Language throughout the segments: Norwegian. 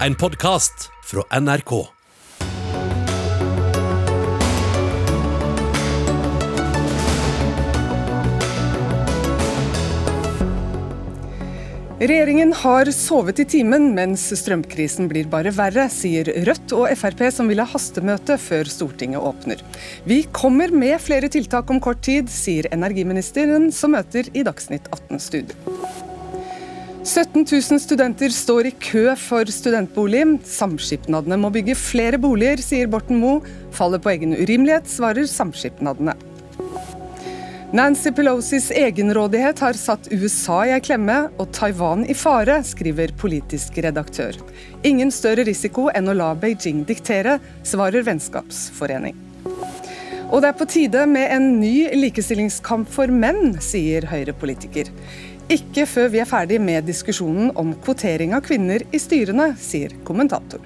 En podkast fra NRK. Regjeringen har sovet i timen, mens strømkrisen blir bare verre, sier Rødt og Frp, som vil ha hastemøte før Stortinget åpner. Vi kommer med flere tiltak om kort tid, sier energiministeren, som møter i Dagsnytt 18-studio. 17 000 studenter står i kø for studentbolig. Samskipnadene må bygge flere boliger, sier Borten Moe. Faller på egen urimelighet, svarer samskipnadene. Nancy Pelosis egenrådighet har satt USA i ei klemme og Taiwan i fare, skriver politisk redaktør. Ingen større risiko enn å la Beijing diktere, svarer Vennskapsforening. Og det er på tide med en ny likestillingskamp for menn, sier Høyre-politiker. Ikke før vi er ferdig med diskusjonen om kvotering av kvinner i styrene, sier kommentator.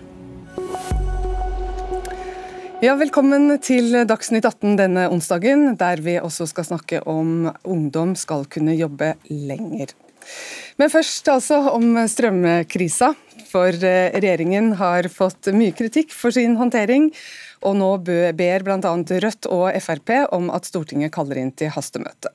Ja, Velkommen til Dagsnytt 18 denne onsdagen, der vi også skal snakke om ungdom skal kunne jobbe lenger. Men først altså om strømkrisa. For eh, regjeringen har fått mye kritikk for sin håndtering, og nå ber bl.a. Rødt og Frp om at Stortinget kaller inn til hastemøte.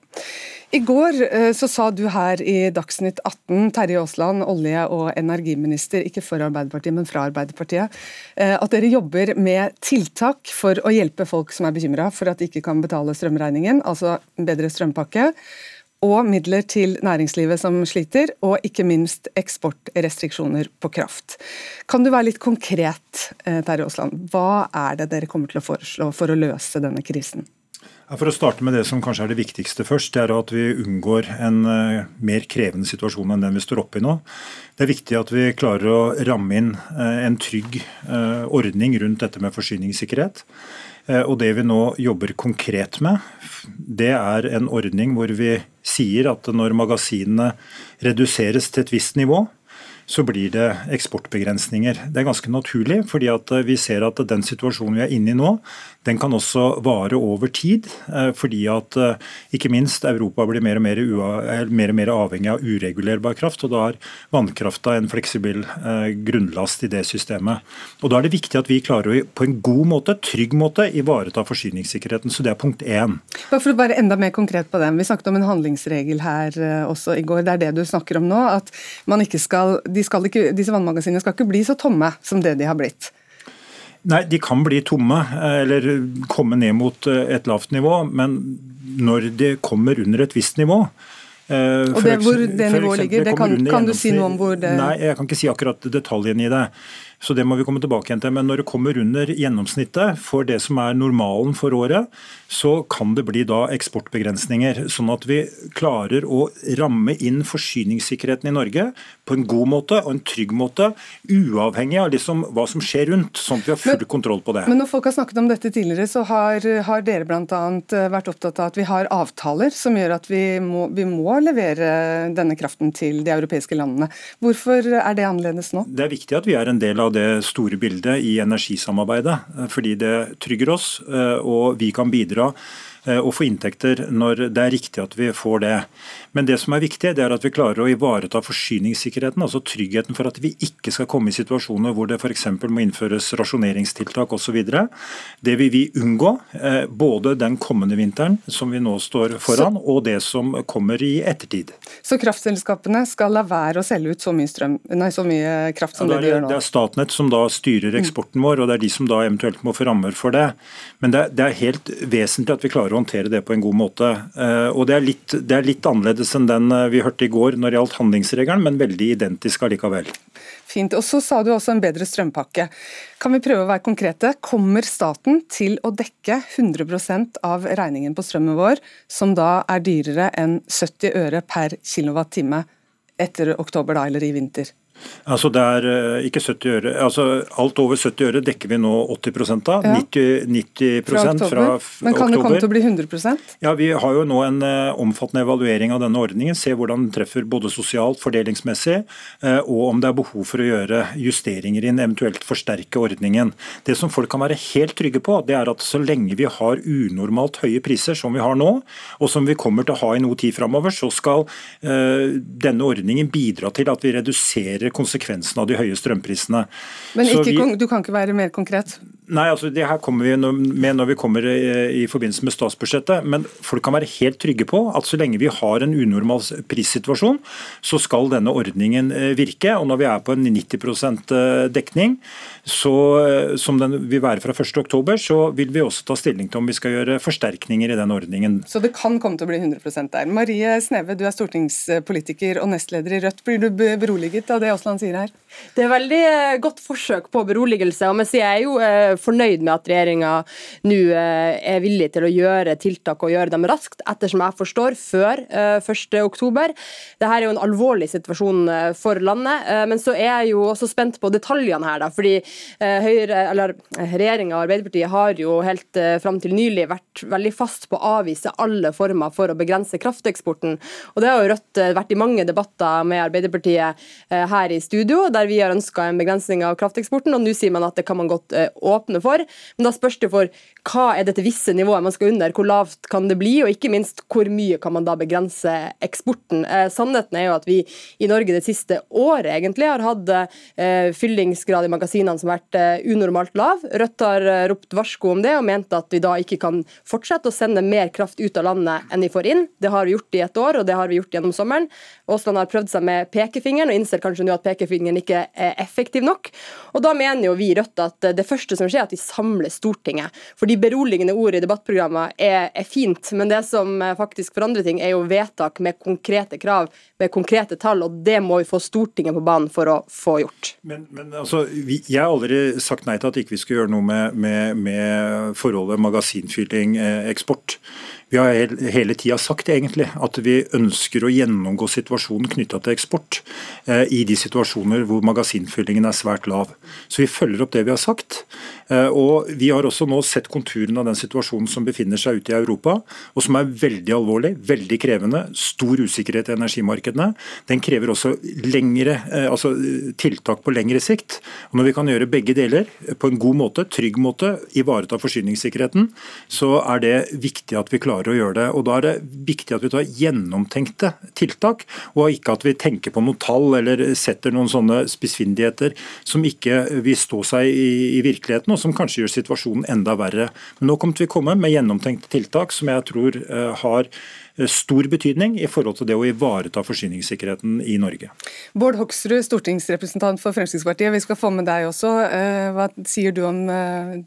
I går eh, så sa du her i Dagsnytt 18, Terje Aasland, olje- og energiminister, ikke for Arbeiderpartiet, men fra Arbeiderpartiet, eh, at dere jobber med tiltak for å hjelpe folk som er bekymra for at de ikke kan betale strømregningen, altså en bedre strømpakke, og midler til næringslivet som sliter, og ikke minst eksportrestriksjoner på kraft. Kan du være litt konkret, eh, Terje Aasland. Hva er det dere kommer til å foreslå for å løse denne krisen? For å starte med det som kanskje er det viktigste først, det er at vi unngår en uh, mer krevende situasjon enn den vi står oppe i nå. Det er viktig at vi klarer å ramme inn uh, en trygg uh, ordning rundt dette med forsyningssikkerhet. Og Det vi nå jobber konkret med, det er en ordning hvor vi sier at når magasinene reduseres til et visst nivå, så blir det eksportbegrensninger. Det er ganske naturlig, fordi vi ser at den situasjonen vi er inne i nå, den kan også vare over tid. Eh, fordi at eh, ikke minst Europa blir mer og mer, mer, og mer avhengig av uregulerbar kraft. og Da er vannkrafta en fleksibel eh, grunnlast i det systemet. Og Da er det viktig at vi klarer å på en god måte, trygg måte, ivareta forsyningssikkerheten. Så det er punkt én. Bare for å være enda mer konkret på den. Vi snakket om en handlingsregel her også i går. Det er det du snakker om nå. At skal, skal ikke, disse vannmagasinene skal ikke bli så tomme som det de har blitt. Nei, De kan bli tomme eh, eller komme ned mot eh, et lavt nivå, men når de kommer under et visst nivå eh, og det, Hvor det nivået ligger, det kan, kan, du si noe om hvor det Nei, jeg kan ikke si akkurat detaljene i det. Så det må vi komme tilbake igjen til. Men når det kommer under gjennomsnittet for det som er normalen for året, så kan det bli da eksportbegrensninger. Sånn at vi klarer å ramme inn forsyningssikkerheten i Norge på en god måte og en trygg måte, uavhengig av liksom hva som skjer rundt. Sånn at vi har full men, kontroll på det. Men når folk har snakket om dette tidligere, så har, har dere bl.a. vært opptatt av at vi har avtaler som gjør at vi må, vi må levere denne kraften til de europeiske landene. Hvorfor er det annerledes nå? Det er viktig at vi er en del av av det store bildet i energisamarbeidet. Eh, fordi det trygger oss, eh, og vi kan bidra og få inntekter når det er riktig at vi får det. Men det som er viktig, det er at vi klarer å ivareta forsyningssikkerheten, altså tryggheten for at vi ikke skal komme i situasjoner hvor det f.eks. må innføres rasjoneringstiltak osv. Det vil vi unngå, eh, både den kommende vinteren som vi nå står foran, og det som kommer i ettertid. Så kraftselskapene skal la være å selge ut så mye, strøm, nei, så mye kraft som ja, det, er, det de gjør nå? Det er Statnett som da styrer eksporten vår, og det er de som da eventuelt må få rammer for det. Men det er, det er helt vesentlig at vi klarer å håndtere det på en god måte. Eh, og det er litt, det er litt annerledes enn den eh, vi hørte i går når det gjaldt handlingsregelen, men veldig identisk allikevel. Fint. Og Så sa du også en bedre strømpakke. Kan vi prøve å være konkrete? Kommer staten til å dekke 100% av regningen på strømmen vår, som da er dyrere enn 70 øre per kilowattime etter oktober da, eller i vinter? Altså det er eh, ikke 70 øre. Altså alt over 70 øre dekker vi nå 80 av. Ja. 90, 90 fra, fra Men kan oktober. det komme til å bli 100% Ja, Vi har jo nå en uh, omfattende evaluering av denne ordningen. Se hvordan den treffer både sosialt, fordelingsmessig, uh, og om det er behov for å gjøre justeringer inn, eventuelt forsterke ordningen. Det som folk kan være helt trygge på, det er at så lenge vi har unormalt høye priser som vi har nå, og som vi kommer til å ha i noe tid framover, så skal denne ordningen bidra til at vi reduserer konsekvensene av de høye strømprisene. Men ikke, vi, du kan ikke være mer konkret? Nei, altså det her kommer vi med når vi kommer i, forbindelse med statsbudsjettet. Men folk kan være helt trygge på at så lenge vi har en unormal prissituasjon, så skal denne ordningen eh, virke. Og når vi er på en 90 eh, dekning, så, eh, som den vil være fra 1.10, så vil vi også ta stilling til om vi skal gjøre forsterkninger i den ordningen. Så det kan komme til å bli 100% der. Marie Sneve, du er stortingspolitiker og nestleder i Rødt. Blir du beroliget av det Aasland sier her? Det er veldig godt forsøk på beroligelse. og mens jeg er jo fornøyd med at regjeringa nå eh, er villig til å gjøre tiltak og gjøre dem raskt, ettersom jeg forstår, før 1.10. Eh, Dette er jo en alvorlig situasjon eh, for landet, men så er jeg jo også spent på detaljene her. da, fordi Høyre, Regjeringa og Arbeiderpartiet har jo helt fram til nylig vært veldig fast på å avvise alle former for å begrense krafteksporten. Og Det har jo Rødt vært i mange debatter med Arbeiderpartiet her i studio, der vi har ønska en begrensning av krafteksporten, og nå sier man at det kan man godt åpne åpne for. Men da spørs det for hva er dette visse nivået man skal under, hvor lavt kan det bli, og ikke minst hvor mye kan man da begrense eksporten. Eh, sannheten er jo at vi i Norge det siste året egentlig har hatt eh, fyllingsgrad i magasinene som har vært eh, unormalt lav. Rødt har eh, ropt varsko om det og ment at vi da ikke kan fortsette å sende mer kraft ut av landet enn vi får inn. Det har vi gjort i et år, og det har vi gjort gjennom sommeren. Aasland har prøvd seg med pekefingeren og innser kanskje nå at pekefingeren ikke er effektiv nok. Og da mener jo vi i Rødt at det første som skjer, er at vi samler Stortinget. For de beroligende ord i debattprogrammer er, er, fint, men det som eh, faktisk forandrer ting, er jo vedtak med konkrete krav, med konkrete tall, og det må vi få Stortinget på banen for å få gjort. Men, men altså, vi, Jeg har aldri sagt nei til at ikke vi skal gjøre noe med, med, med forholdet magasinfylling, eh. Vi har hele tida sagt egentlig at vi ønsker å gjennomgå situasjonen knytta til eksport eh, i de situasjoner hvor magasinfyllingen er svært lav. Så vi følger opp det vi har sagt. Eh, og Vi har også nå sett konturen av den situasjonen som befinner seg ute i Europa, og som er veldig alvorlig, veldig krevende. Stor usikkerhet i energimarkedene. Den krever også lengre, eh, altså tiltak på lengre sikt. Og Når vi kan gjøre begge deler på en god måte, trygg måte, ivareta forsyningssikkerheten, så er det viktig at vi klarer klarer å gjøre det. Og Da er det viktig at vi tar gjennomtenkte tiltak, og ikke at vi tenker på noen tall eller setter noen sånne spissfindigheter som ikke vil stå seg i, i virkeligheten, og som kanskje gjør situasjonen enda verre. Men nå kommer vi komme med gjennomtenkte tiltak som jeg tror uh, har eh, stor betydning i forhold til det å ivareta forsyningssikkerheten i Norge. Bård Hoksrud, stortingsrepresentant for Fremskrittspartiet, vi skal få med deg også. Eh, hva sier du om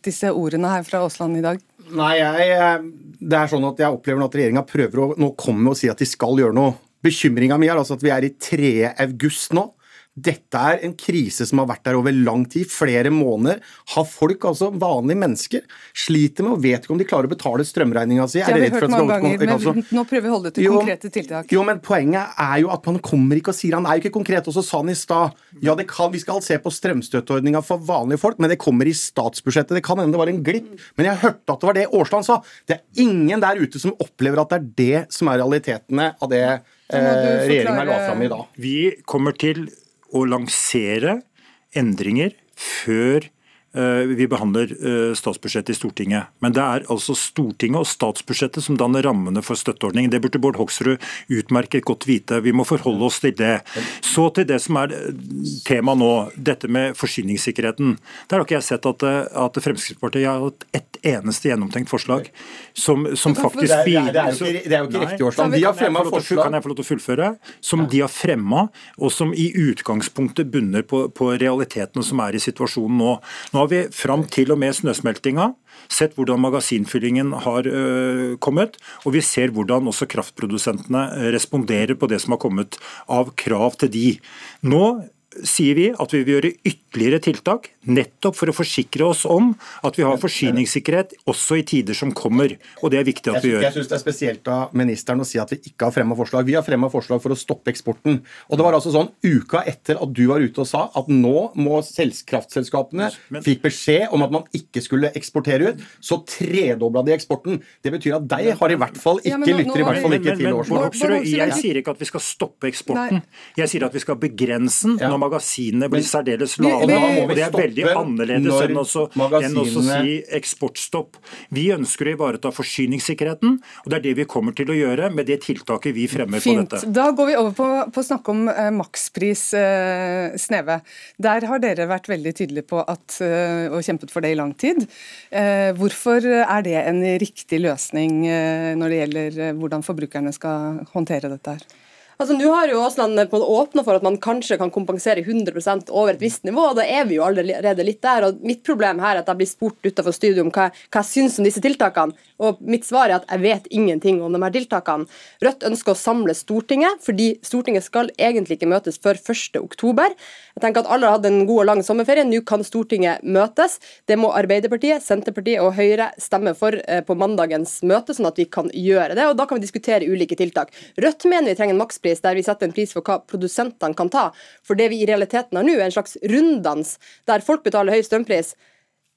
disse ordene her fra Aasland i dag? Nei, jeg, eh, det er sånn at jeg opplever at regjeringa prøver å nå komme og si at de skal gjøre noe. Bekymringa mi er altså at vi er i 3. august nå. Dette er en krise som har vært der over lang tid, flere måneder. Har folk, altså vanlige mennesker, sliter med og vet ikke om de klarer å betale strømregninga si. Det har vi hørt mange ganger, men altså, nå prøver vi å holde det til jo, konkrete tiltak. Jo, men poenget er jo at man kommer ikke og sier Han er jo ikke konkret. Og så sa han i stad ja, det kan, vi skal se på strømstøtteordninga for vanlige folk, men det kommer i statsbudsjettet. Det kan hende det var en glipp, men jeg hørte at det var det Aasland sa. Det er ingen der ute som opplever at det er det som er realitetene av det eh, regjeringa la fram i dag. Vi kommer til å lansere endringer før vi behandler eh, statsbudsjettet i Stortinget. Men det er altså Stortinget og statsbudsjettet som danner rammene for støtteordningen. Det burde Bård Hoksrud utmerket godt vite. Vi må forholde oss til det. Så til det som er eh, tema nå, dette med forsyningssikkerheten. Der har ikke jeg sett at, at Fremskrittspartiet har hatt ett eneste gjennomtenkt forslag som, som faktisk det er, det, er jo ikke, det er jo ikke riktig årsak. De har fremma forslag Kan jeg få lov til å fullføre? Som de har fremma, og som i utgangspunktet bunner på, på realitetene som er i situasjonen nå. Nå har vi fram til og med snøsmeltinga sett hvordan magasinfyllingen har uh, kommet, og vi ser hvordan også kraftprodusentene responderer på det som har kommet av krav til de. Nå sier vi at vi vil gjøre ytterligere tiltak, nettopp for å forsikre oss om at vi har forsyningssikkerhet også i tider som kommer. Og det er viktig at vi gjør. Jeg syns det er spesielt av ministeren å si at vi ikke har fremma forslag. Vi har fremma forslag for å stoppe eksporten. Og det var altså sånn uka etter at du var ute og sa at nå må kraftselskapene fikk beskjed om at man ikke skulle eksportere ut, så tredobla de eksporten. Det betyr at deg har i hvert fall ikke ja, lytter i hvert fall ikke til Årsland. Jeg sier ikke at vi skal stoppe eksporten. Jeg sier at vi skal begrense den når magasinene blir særdeles lave. Og det er stoppe veldig annerledes enn, også, enn å si eksportstopp. Vi ønsker å ivareta forsyningssikkerheten, og det er det vi kommer til å gjøre med det tiltaket vi fremmer Fint. på dette. Da går vi over på, på å snakke om eh, makspris, eh, Sneve. Der har dere vært veldig tydelige på at, eh, og kjempet for det i lang tid. Eh, hvorfor er det en riktig løsning eh, når det gjelder eh, hvordan forbrukerne skal håndtere dette her? Altså, Nå har jo Aasland åpna for at man kanskje kan kompensere 100% over et visst nivå, og da er vi jo allerede litt der. og Mitt problem her er at jeg blir spurt utenfor studio om hva, hva jeg syns om disse tiltakene. Og Mitt svar er at jeg vet ingenting om de her tiltakene. Rødt ønsker å samle Stortinget, fordi Stortinget skal egentlig ikke møtes før 1.10. Jeg tenker at Alle har hatt en god og lang sommerferie, nå kan Stortinget møtes. Det må Arbeiderpartiet, Senterpartiet og Høyre stemme for eh, på mandagens møte, sånn at vi kan gjøre det. og Da kan vi diskutere ulike tiltak. Rødt mener vi trenger en makspris der vi setter en pris for hva produsentene kan ta. For det vi i realiteten har nå, er en slags runddans der folk betaler høy strømpris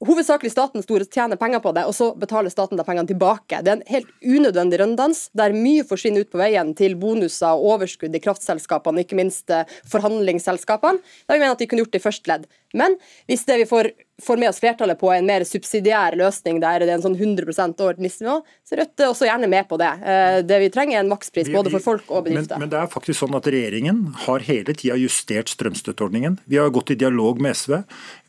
hovedsakelig staten store tjener penger på det, og så betaler staten de pengene tilbake. Det er en helt unødvendig runddans, der mye forsvinner ut på veien til bonuser og overskudd i kraftselskapene, ikke minst eh, forhandlingsselskapene. Da vi mener at de kunne gjort det i første ledd. Men hvis det vi får, får med oss flertallet på en mer subsidiær løsning, der det er en sånn 100 over nivå, så Rødt er også gjerne med på det. Eh, det vi trenger er en makspris både for folk og bedrifter. Men, men, det er faktisk sånn at regjeringen har hele tida justert strømstøtteordningen. Vi har gått i dialog med SV.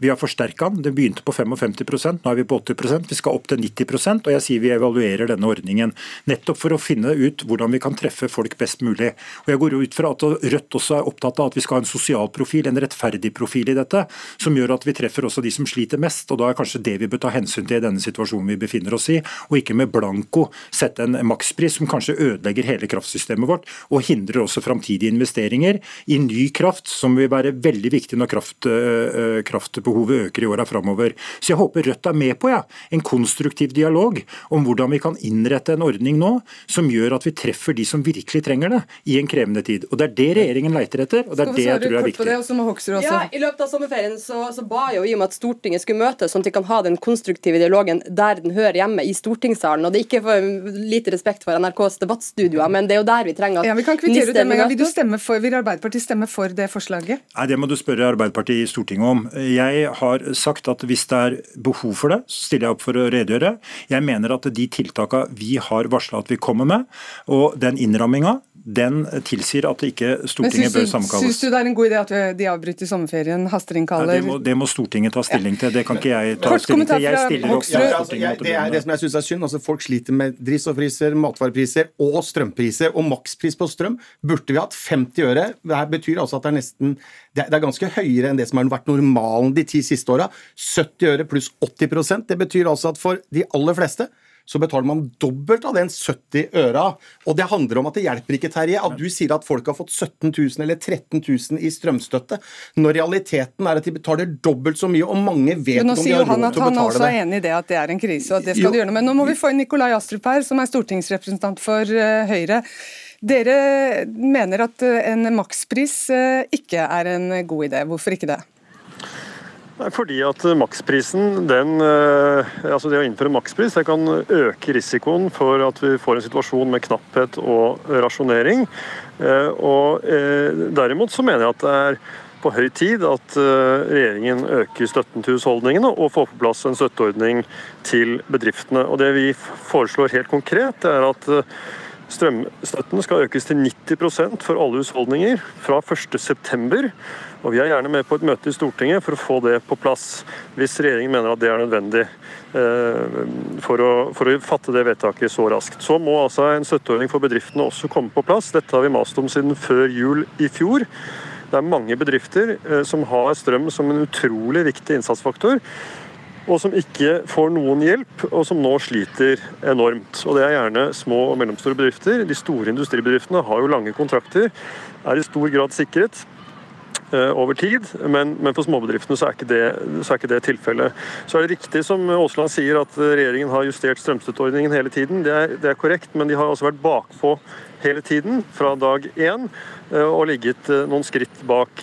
Vi har forsterka den. Det begynte på 55% nå er vi på 80% Vi skal opp til 90% og jeg sier vi evaluerer denne ordningen. Nettopp for å finne ut hvordan vi kan treffe folk best mulig. Og Jeg går ut fra at Rødt også er opptatt av at vi skal ha en sosial profil, en rettferdig profil i dette som gjør at vi treffer også de som sliter mest. og Da er kanskje det vi bør ta hensyn til i denne situasjonen vi befinner oss i, og ikke med blanko sette en makspris som kanskje ødelegger hele kraftsystemet vårt, og hindrer også framtidige investeringer i ny kraft, som vil være veldig viktig når kraft, øh, kraftbehovet øker i åra framover. Så jeg håper Rødt er med på ja, en konstruktiv dialog om hvordan vi kan innrette en ordning nå som gjør at vi treffer de som virkelig trenger det i en krevende tid. Og Det er det regjeringen leiter etter, og det er det jeg tror er viktig. Det, ja, I løpet av sommerferien så, så, ba jo i om at Stortinget skulle møtes, sånn at de kan ha den konstruktive dialogen der den hører hjemme, i stortingssalen. Og det er ikke for lite respekt for NRKs debattstudioer, men det er jo der vi trenger at ja, vi kan kvittere ut det med Vil, du stemme for, vil Arbeiderpartiet stemme for det forslaget? Nei, Det må du spørre Arbeiderpartiet i Stortinget om. Jeg har sagt at hvis det er behov for det, så stiller jeg opp for å redegjøre. Jeg mener at de tiltakene vi har varsla at vi kommer med, og den innramminga, den tilsier at ikke Stortinget bør sammenkalles. Syns du det er en god idé at de avbryter sommerferien, hasterinkaller? Ja, det, må, det, må, Stortinget ta stilling til, det kan ikke jeg ta stilling til. Jeg stiller opp ja, altså, jeg, det, er det som jeg syns er synd. altså Folk sliter med drivstoffpriser, matvarepriser og strømpriser. Og makspris på strøm burde vi hatt 50 øre. Det betyr altså at det er nesten det er ganske høyere enn det som har vært normalen de ti siste åra. 70 øre pluss 80% Det betyr altså at for de aller fleste så betaler man dobbelt av den 70 øra. Og det handler om at det hjelper ikke, Terje, at du sier at folk har fått 17 000 eller 13 000 i strømstøtte, når realiteten er at de betaler dobbelt så mye, og mange vet om de har råd til å betale det. Nå sier han at han også er enig i det, at det er en krise, og at det skal jo. du gjøre noe med. Nå må vi få inn Nikolai Astrup her, som er stortingsrepresentant for uh, Høyre. Dere mener at uh, en makspris uh, ikke er en god idé. Hvorfor ikke det? Fordi at maksprisen, den, eh, altså Det å innføre makspris det kan øke risikoen for at vi får en situasjon med knapphet og rasjonering. Eh, og eh, Derimot så mener jeg at det er på høy tid at regjeringen øker støtten til husholdningene og får på plass en støtteordning til bedriftene. Og Det vi foreslår helt konkret, er at strømstøtten skal økes til 90% for alle husholdninger fra 1.9. Og Vi er gjerne med på et møte i Stortinget for å få det på plass, hvis regjeringen mener at det er nødvendig eh, for å, for å fatte det vedtaket så raskt. Så må altså en støtteordning for bedriftene også komme på plass. Dette har vi mast om siden før jul i fjor. Det er mange bedrifter eh, som har strøm som en utrolig viktig innsatsfaktor og som ikke får noen hjelp, og som nå sliter enormt. Og Det er gjerne små og mellomstore bedrifter. De store industribedriftene har jo lange kontrakter, er i stor grad sikret. Eh, over tid, men, men for småbedriftene så er, ikke det, så ikke det tilfellet. Så er det riktig som Aasland sier at regjeringen har justert strømstøtteordningen hele tiden. Det er, det er korrekt, men de har altså vært bakpå hele tiden, fra dag én, og ligget noen skritt bak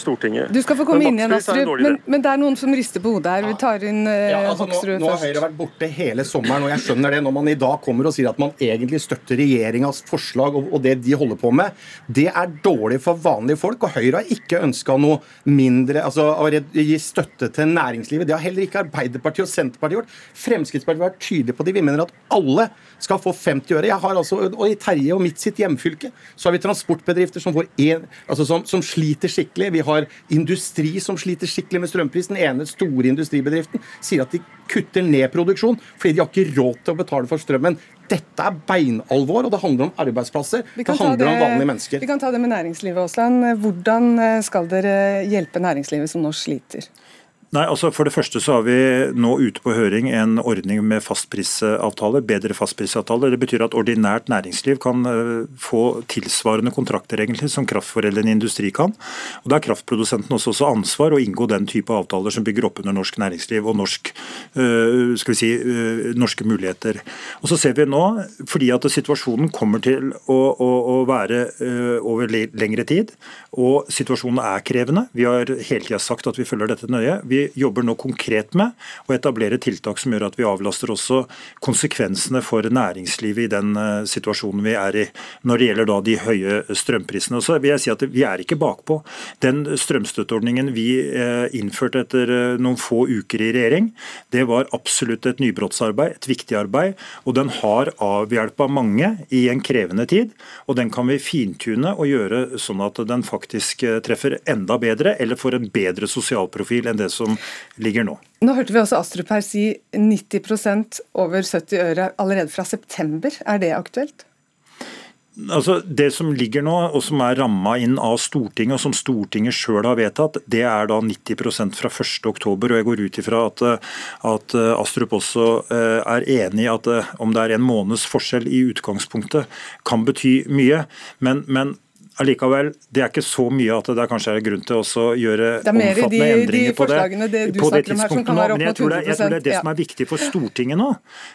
Stortinget. Du skal få komme inn igjen, Astrup, men, men det er noen som rister på hodet her. Vi tar inn eh, Ja, altså, nå, Hoksrud nå har. Høyre vært borte hele sommeren, og jeg skjønner det. Når man i dag kommer og sier at man egentlig støtter regjeringas forslag og, og det de holder på med, det er dårlig for vanlige folk. Og Høyre har ikke ønska noe mindre altså å gi støtte til næringslivet. Det har heller ikke Arbeiderpartiet og Senterpartiet gjort. Fremskrittspartiet har vært tydelige på det. Vi mener at alle skal få 50 øre. Jeg har altså, og I Terje og mitt sitt hjemfylke så har vi transportbedrifter som, får en, altså som, som sliter skikkelig. Vi har industri som sliter skikkelig med strømpris. Den ene store industribedriften sier at de kutter ned produksjon fordi de har ikke råd til å betale for strømmen. Dette er beinalvor, og det handler om arbeidsplasser. Det handler det, om vanlige mennesker. Vi kan ta det med næringslivet, Aasland. Hvordan skal dere hjelpe næringslivet som nå sliter? Nei, altså For det første så har vi nå ute på høring en ordning med fastprisavtaler, bedre fastprisavtaler. Det betyr at ordinært næringsliv kan eh, få tilsvarende kontrakter egentlig som kraftforedlende industri kan. Og Da er kraftprodusenten også, ansvar å inngå den type avtaler som bygger opp under norsk næringsliv og norsk, eh, skal vi si, eh, norske muligheter. Og så ser vi nå, fordi at situasjonen kommer til å, å, å være over lengre tid, og situasjonen er krevende. Vi har hele tida sagt at vi følger dette nøye. Vi jobber nå konkret med å etablere tiltak som gjør at vi avlaster også konsekvensene for næringslivet i den eh, situasjonen vi er i, når det gjelder da de høye strømprisene. Og så vil jeg si at Vi er ikke bakpå. Den strømstøtteordningen vi eh, innførte etter eh, noen få uker i regjering, det var absolutt et nybrottsarbeid, et viktig arbeid. og Den har avhjelpa mange i en krevende tid. og Den kan vi fintune og gjøre sånn at den faktisk treffer enda bedre, eller får en bedre sosial profil enn det som ligger nå. Nå hørte vi også Astrup her si 90% over 70 øre allerede fra september. Er det aktuelt? Altså, Det som ligger nå, og som er ramma inn av Stortinget, og som Stortinget sjøl har vedtatt, det er da 90 fra 1.10. Og jeg går ut ifra at, at Astrup også eh, er enig i at eh, om det er en måneds forskjell i utgangspunktet, kan bety mye. Men, men allikevel, det er ikke så mye at det kanskje er grunn til å gjøre Det er mer i de- endringer de på det. forslagene det du på det snakker om her, som tidspunktet kan nå. Men jeg tror, det, jeg tror det er det som er viktig for Stortinget nå,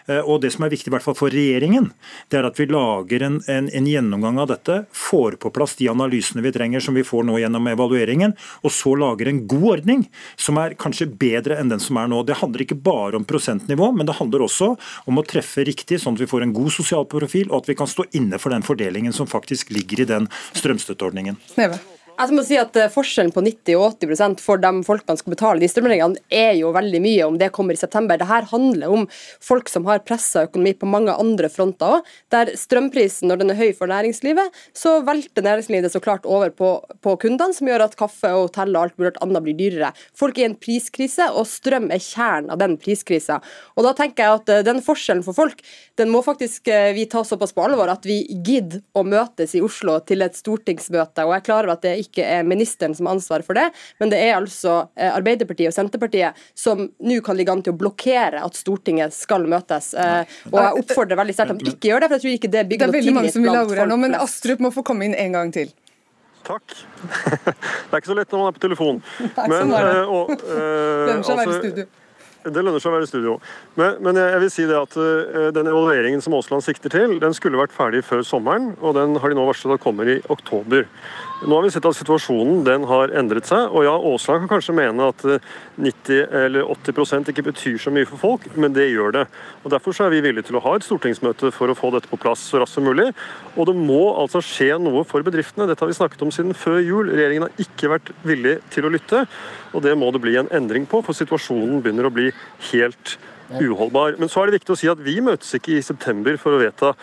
eh, og det som er viktig i hvert fall for regjeringen, det er at vi lager en, en, en gjennomgang av dette, får på plass de analysene vi trenger som vi får nå gjennom evalueringen, og så lager en god ordning som er kanskje bedre enn den som er nå. Det handler ikke bare om prosentnivå, men det handler også om å treffe riktig, sånn at vi får en god sosial profil, og at vi kan stå inne for den fordelingen som faktisk ligger i den strømstøtteordningen. Sneve. Jeg må si at eh, Forskjellen på 90 og 80% for de folkene som skal betale de strømregningene, er jo veldig mye om det kommer i september. Det her handler om folk som har pressa økonomi på mange andre fronter òg. Der strømprisen, når den er høy for næringslivet, så velter næringslivet det så klart over på, på kundene, som gjør at kaffe og hotell og alt mulig annet blir dyrere. Folk er i en priskrise, og strøm er kjernen av den priskrisa. Og da tenker jeg at eh, den forskjellen for folk, den må faktisk eh, vi ta såpass på alvor at vi gidder å møtes i Oslo til et stortingsmøte. Og jeg er klar over at det ikke er ministeren som har ansvar for det, men det er altså eh, Arbeiderpartiet og Senterpartiet som nå kan ligge an til å blokkere at Stortinget skal møtes. Eh, Og jeg oppfordrer veldig sterkt at de ikke gjør det, for jeg tror ikke det Det bygger er noe veldig mange tillit som vil ha blant ordet nå, men. Astrup må få komme inn en gang til. Takk. Det er ikke så lett når man er på telefon. Men, sånn er det. eh, og, i altså, studio. Det lønner seg å være i studio. Men, men jeg jeg vil si det at den evalueringen som Aasland sikter til, den skulle vært ferdig før sommeren, og den har de nå varslet at kommer i oktober. Nå har vi sett at situasjonen den har endret seg, og ja, Aasland kan kanskje mene at eh, 90 eller 80% ikke betyr så mye for folk, men det gjør det. Og Derfor så er vi villige til å ha et stortingsmøte for å få dette på plass så raskt som mulig. Og det må altså skje noe for bedriftene. Dette har vi snakket om siden før jul. Regjeringen har ikke vært villig til å lytte, og det må det bli en endring på, for situasjonen begynner å bli helt uholdbar. Men så er det viktig å si at vi møtes ikke i september for å vedta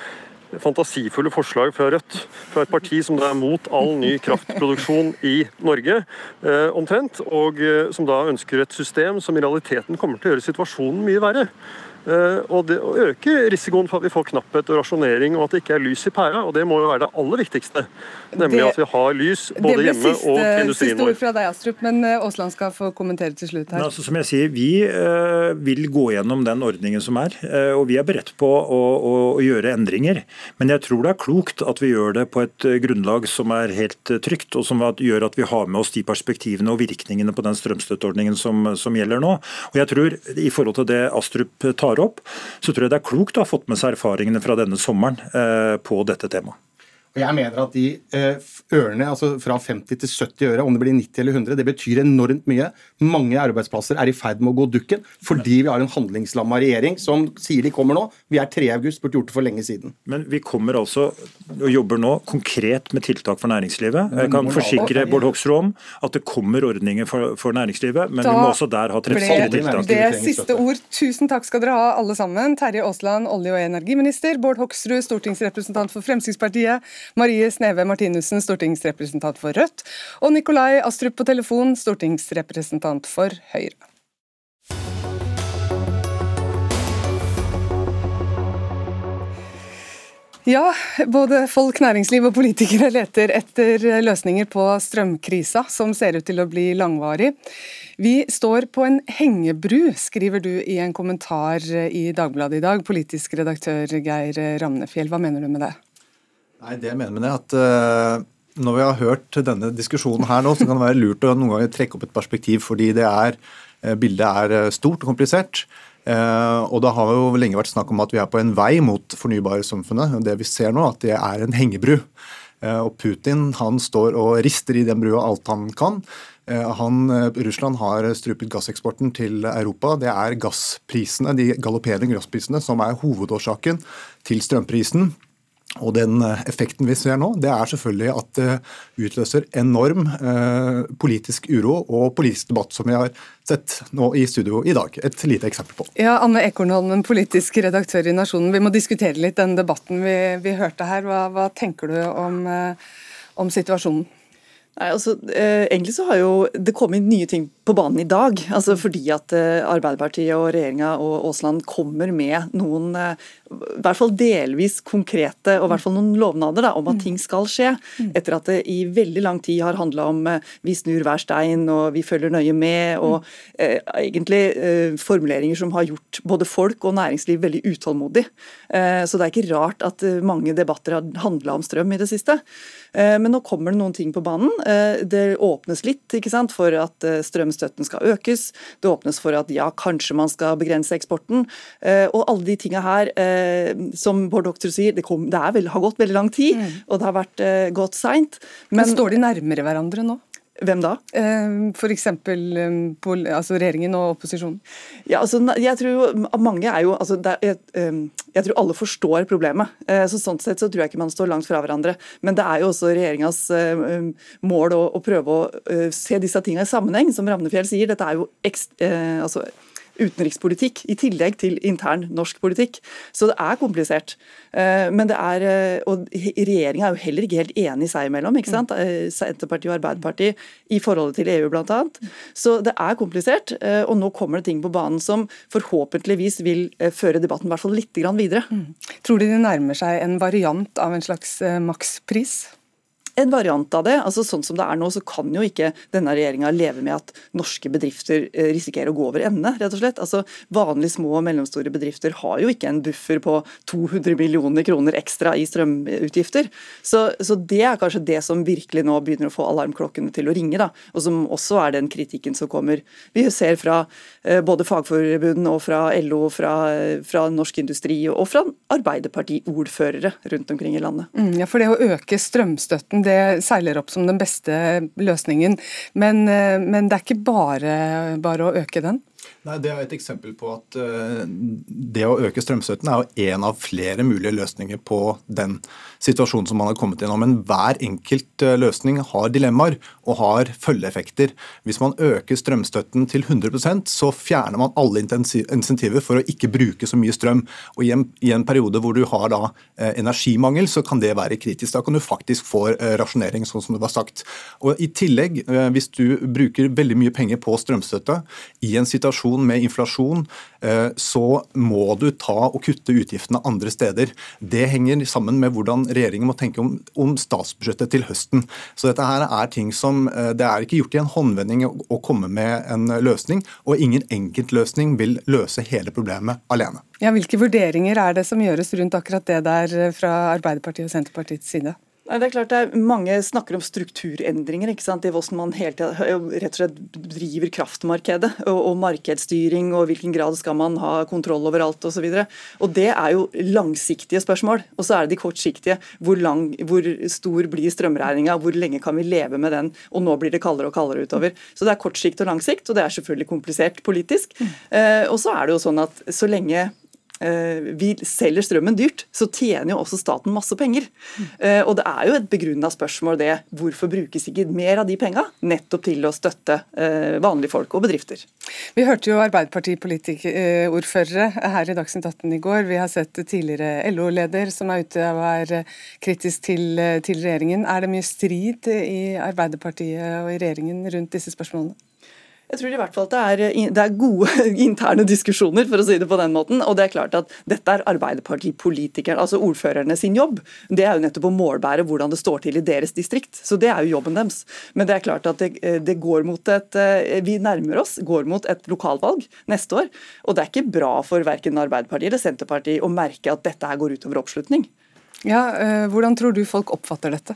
fantasifulle forslag fra Rødt, fra et parti som da er mot all ny kraftproduksjon i Norge, eh, omtrent, og eh, som da ønsker et system som i realiteten kommer til å gjøre situasjonen mye verre. Eh, og det øker risikoen for at vi får knapphet og rasjonering, og at det ikke er lys i pæra. Og det må jo være det aller viktigste. Nemlig Det- at vi har lys både hjemme siste, og til industrien vår. Det ble siste ord fra deg, Astrup, men eh, Aasland skal få kommentere til slutt Men her. altså, som jeg sier, Vi eh, vil gå gjennom den ordningen som er, eh, og vi er beredt på å, å, å gjøre endringer. Men jeg tror det er klokt at vi gjør det på et grunnlag som er helt trygt, og som gjør at vi har med oss de perspektivene og virkningene på den strømstøtteordningen som, som gjelder nå. Og jeg tror, I forhold til det Astrup tar opp, så tror jeg det er klokt å ha fått med seg erfaringene fra denne sommeren eh, på dette temaet. Og jeg mener at de eh, ørene, altså fra 50 til 70 øre, om det blir 90 eller 100, det betyr enormt mye. Mange arbeidsplasser er i ferd med å gå dukken fordi vi har en handlingslamma regjering som sier de kommer nå. Vi er 3. august, burde gjort det for lenge siden. Men vi kommer altså og jobber nå konkret med tiltak for næringslivet. Jeg kan forsikre Bård Hoksrud om at det kommer ordninger for, for næringslivet, men Da vi må også der ha treffsikre tiltak. det siste ord. Tusen takk skal dere ha, alle sammen. Terje Aasland, olje- og energiminister. Bård Hoksrud, stortingsrepresentant for Fremskrittspartiet. Marie Sneve Martinussen, stortingsrepresentant for Rødt. Og Nikolai Astrup på telefon, stortingsrepresentant for Høyre. Ja, både folk, næringsliv og politikere leter etter løsninger på strømkrisa, som ser ut til å bli langvarig. Vi står på en hengebru, skriver du i en kommentar i Dagbladet i dag. Politisk redaktør Geir Ramnefjell, hva mener du med det? Nei, det jeg mener det, at uh, når vi har hørt denne diskusjonen her nå, så kan det være lurt å noen ganger trekke opp et perspektiv, fordi det er, uh, bildet er stort og komplisert. Uh, og det har jo lenge vært snakk om at vi er på en vei mot fornybarsamfunnet. og Det vi ser nå, at det er en hengebru. Og Putin han står og rister i den brua alt han kan. Han, Russland har strupet gasseksporten til Europa. Det er gassprisene, de galopperende gassprisene som er hovedårsaken til strømprisen. Og den effekten vi ser nå, det er selvfølgelig at det utløser enorm eh, politisk uro og politisk debatt, som vi har sett nå i studio i dag. Et lite eksempel på. Ja, Anne Ekornholmen, politisk redaktør i Nasjonen. Vi må diskutere litt den debatten vi, vi hørte her. Hva, hva tenker du om, eh, om situasjonen? Nei, altså, eh, Egentlig så har jo det kommet nye ting på banen i dag. altså Fordi at eh, Arbeiderpartiet og regjeringa og Aasland kommer med noen eh, i hvert fall delvis konkrete og i hvert fall noen lovnader da, om at ting skal skje. Etter at det i veldig lang tid har handla om eh, vi snur hver stein og vi følger nøye med. og eh, Egentlig eh, formuleringer som har gjort både folk og næringsliv veldig utålmodig. Eh, så det er ikke rart at eh, mange debatter har handla om strøm i det siste. Eh, Men nå kommer det noen ting på banen. Eh, Det åpnes litt ikke sant, for at strømstøtten skal økes. Det åpnes for at ja, kanskje man skal begrense eksporten. Og alle de tinga her, som Bård Doktor sier, det, kom, det er vel, har gått veldig lang tid, og det har vært eh, gått seint. Men Men Står de nærmere hverandre nå? hvem da? Eh, F.eks. Altså regjeringen og opposisjonen? Ja, altså, jeg tror mange er jo, altså, er, jeg, eh, jeg tror alle forstår problemet. Eh, så Sånn sett så tror jeg ikke man står langt fra hverandre. Men det er jo også regjeringas eh, mål å, å prøve å eh, se disse tingene i sammenheng. Som Ravnefjell sier, dette er jo ekst, eh, altså, utenrikspolitikk i tillegg til intern norsk politikk. Så det er komplisert. Eh, Men det er, eh, og regjeringa er jo heller ikke helt enig seg imellom. ikke sant? Eh, Senterpartiet og Arbeiderpartiet i forholdet til EU bl.a. Så det er komplisert. Og nå kommer det ting på banen som forhåpentligvis vil føre debatten i hvert fall litt videre. Tror du de nærmer seg en variant av en slags makspris? En variant av det. altså Sånn som det er nå, så kan jo ikke denne regjeringa leve med at norske bedrifter eh, risikerer å gå over ende, rett og slett. Altså Vanlige små og mellomstore bedrifter har jo ikke en buffer på 200 millioner kroner ekstra i strømutgifter. Så, så det er kanskje det som virkelig nå begynner å få alarmklokkene til å ringe, da. Og som også er den kritikken som kommer. Vi ser fra eh, både Fagforbund og fra LO, fra, fra Norsk Industri og fra Arbeiderparti-ordførere rundt omkring i landet. Mm, ja, for det å øke strømstøtten det seiler opp som den beste løsningen. Men, eh, men det er ikke bare, bare å øke den? Nei, Det er et eksempel på at uh, det å øke strømstøtten er jo én av flere mulige løsninger på den situasjonen som man har kommet nå. Men hver enkelt uh, løsning har dilemmaer og har følgeeffekter. Hvis man øker strømstøtten til 100% så fjerner man alle insentiver for å ikke bruke så mye strøm. Og I en, i en periode hvor du har da uh, energimangel, så kan det være kritisk. Da kan du faktisk få rasjonering, sånn som det var sagt. Og I tillegg, hvis du bruker veldig mye penger på strømstøtte i en situasjon med inflasjon, så må du ta og kutte utgiftene andre steder. Det henger sammen med hvordan regjeringen må tenke om, om statsbudsjettet til høsten. Så dette her er ting som Det er ikke gjort i en håndvending å komme med en løsning, og ingen enkeltløsning vil løse hele problemet alene. Ja, Hvilke vurderinger er det som gjøres rundt akkurat det der fra Arbeiderpartiet og Senterpartiets side? Det er klart det er Mange snakker om strukturendringer. ikke sant? Det er hvordan man hele tiden, rett og slett driver kraftmarkedet. Og, og markedsstyring og hvilken grad skal man ha kontroll over alt osv. Det er jo langsiktige spørsmål. Og så er det de kortsiktige. Hvor, lang, hvor stor blir strømregninga? Hvor lenge kan vi leve med den? Og nå blir det kaldere og kaldere utover. Så det er kort sikt og lang sikt, og det er selvfølgelig komplisert politisk. Eh, og så er det jo sånn at så lenge vi selger strømmen dyrt, så tjener jo også staten masse penger. Eh, og det er jo et begrunna spørsmål det. Hvorfor brukes ikke mer av de penga nettopp til å støtte eh, vanlige folk og bedrifter? Vi hørte jo Arbeiderpartiordførere her i Dagsnytt 18 i går. Vi har sett tidligere LO-leder som er ute og er kritisk til, til regjeringen. Er det mye strid i Arbeiderpartiet og i regjeringen rundt disse spørsmålene? Jeg tror i hvert fall at det er, det er, gode interne diskusjoner, for å si det på den måten. Og det er klart at dette er Arbeiderpartipolitikerne, altså ordførerne sin jobb. Det er jo nettopp å målbære hvordan det står til i deres distrikt. Så det er jo jobben deres. Men det er klart at det, det går mot et Vi nærmer oss, går mot et lokalvalg neste år. Og det er ikke bra for verken Arbeiderpartiet eller Senterpartiet å merke at dette her går utover oppslutning. Ja, eh, Hvordan tror du folk oppfatter dette?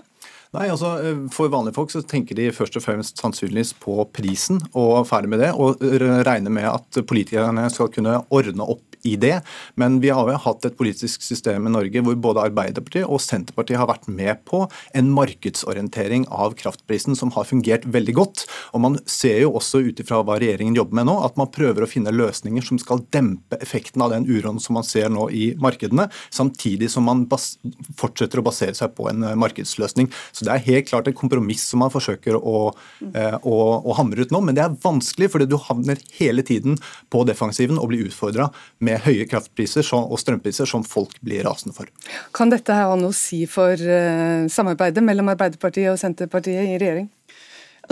Nei, altså eh, For vanlige folk så tenker de først og fremst sannsynligvis på prisen og ferdig med det, og regner med at politikerne skal kunne ordne opp i det. Men vi har jo hatt et politisk system i Norge hvor både Arbeiderpartiet og Senterpartiet har vært med på en markedsorientering av kraftprisen som har fungert veldig godt. Og Man ser jo også ut ifra hva regjeringen jobber med nå, at man prøver å finne løsninger som skal dempe effekten av den uroen som man ser nå i markedene, samtidig som man fortsetter å basere seg på en eh, markedsløsning. Så Det er helt klart et kompromiss som man forsøker å, eh, å, å hamre ut nå, men det er vanskelig fordi du havner hele tiden på defensiven og blir utfordra med med høye kraftpriser og strømpriser som folk blir rasende for. Kan dette ha noe å si for uh, samarbeidet mellom Arbeiderpartiet og Senterpartiet i regjering?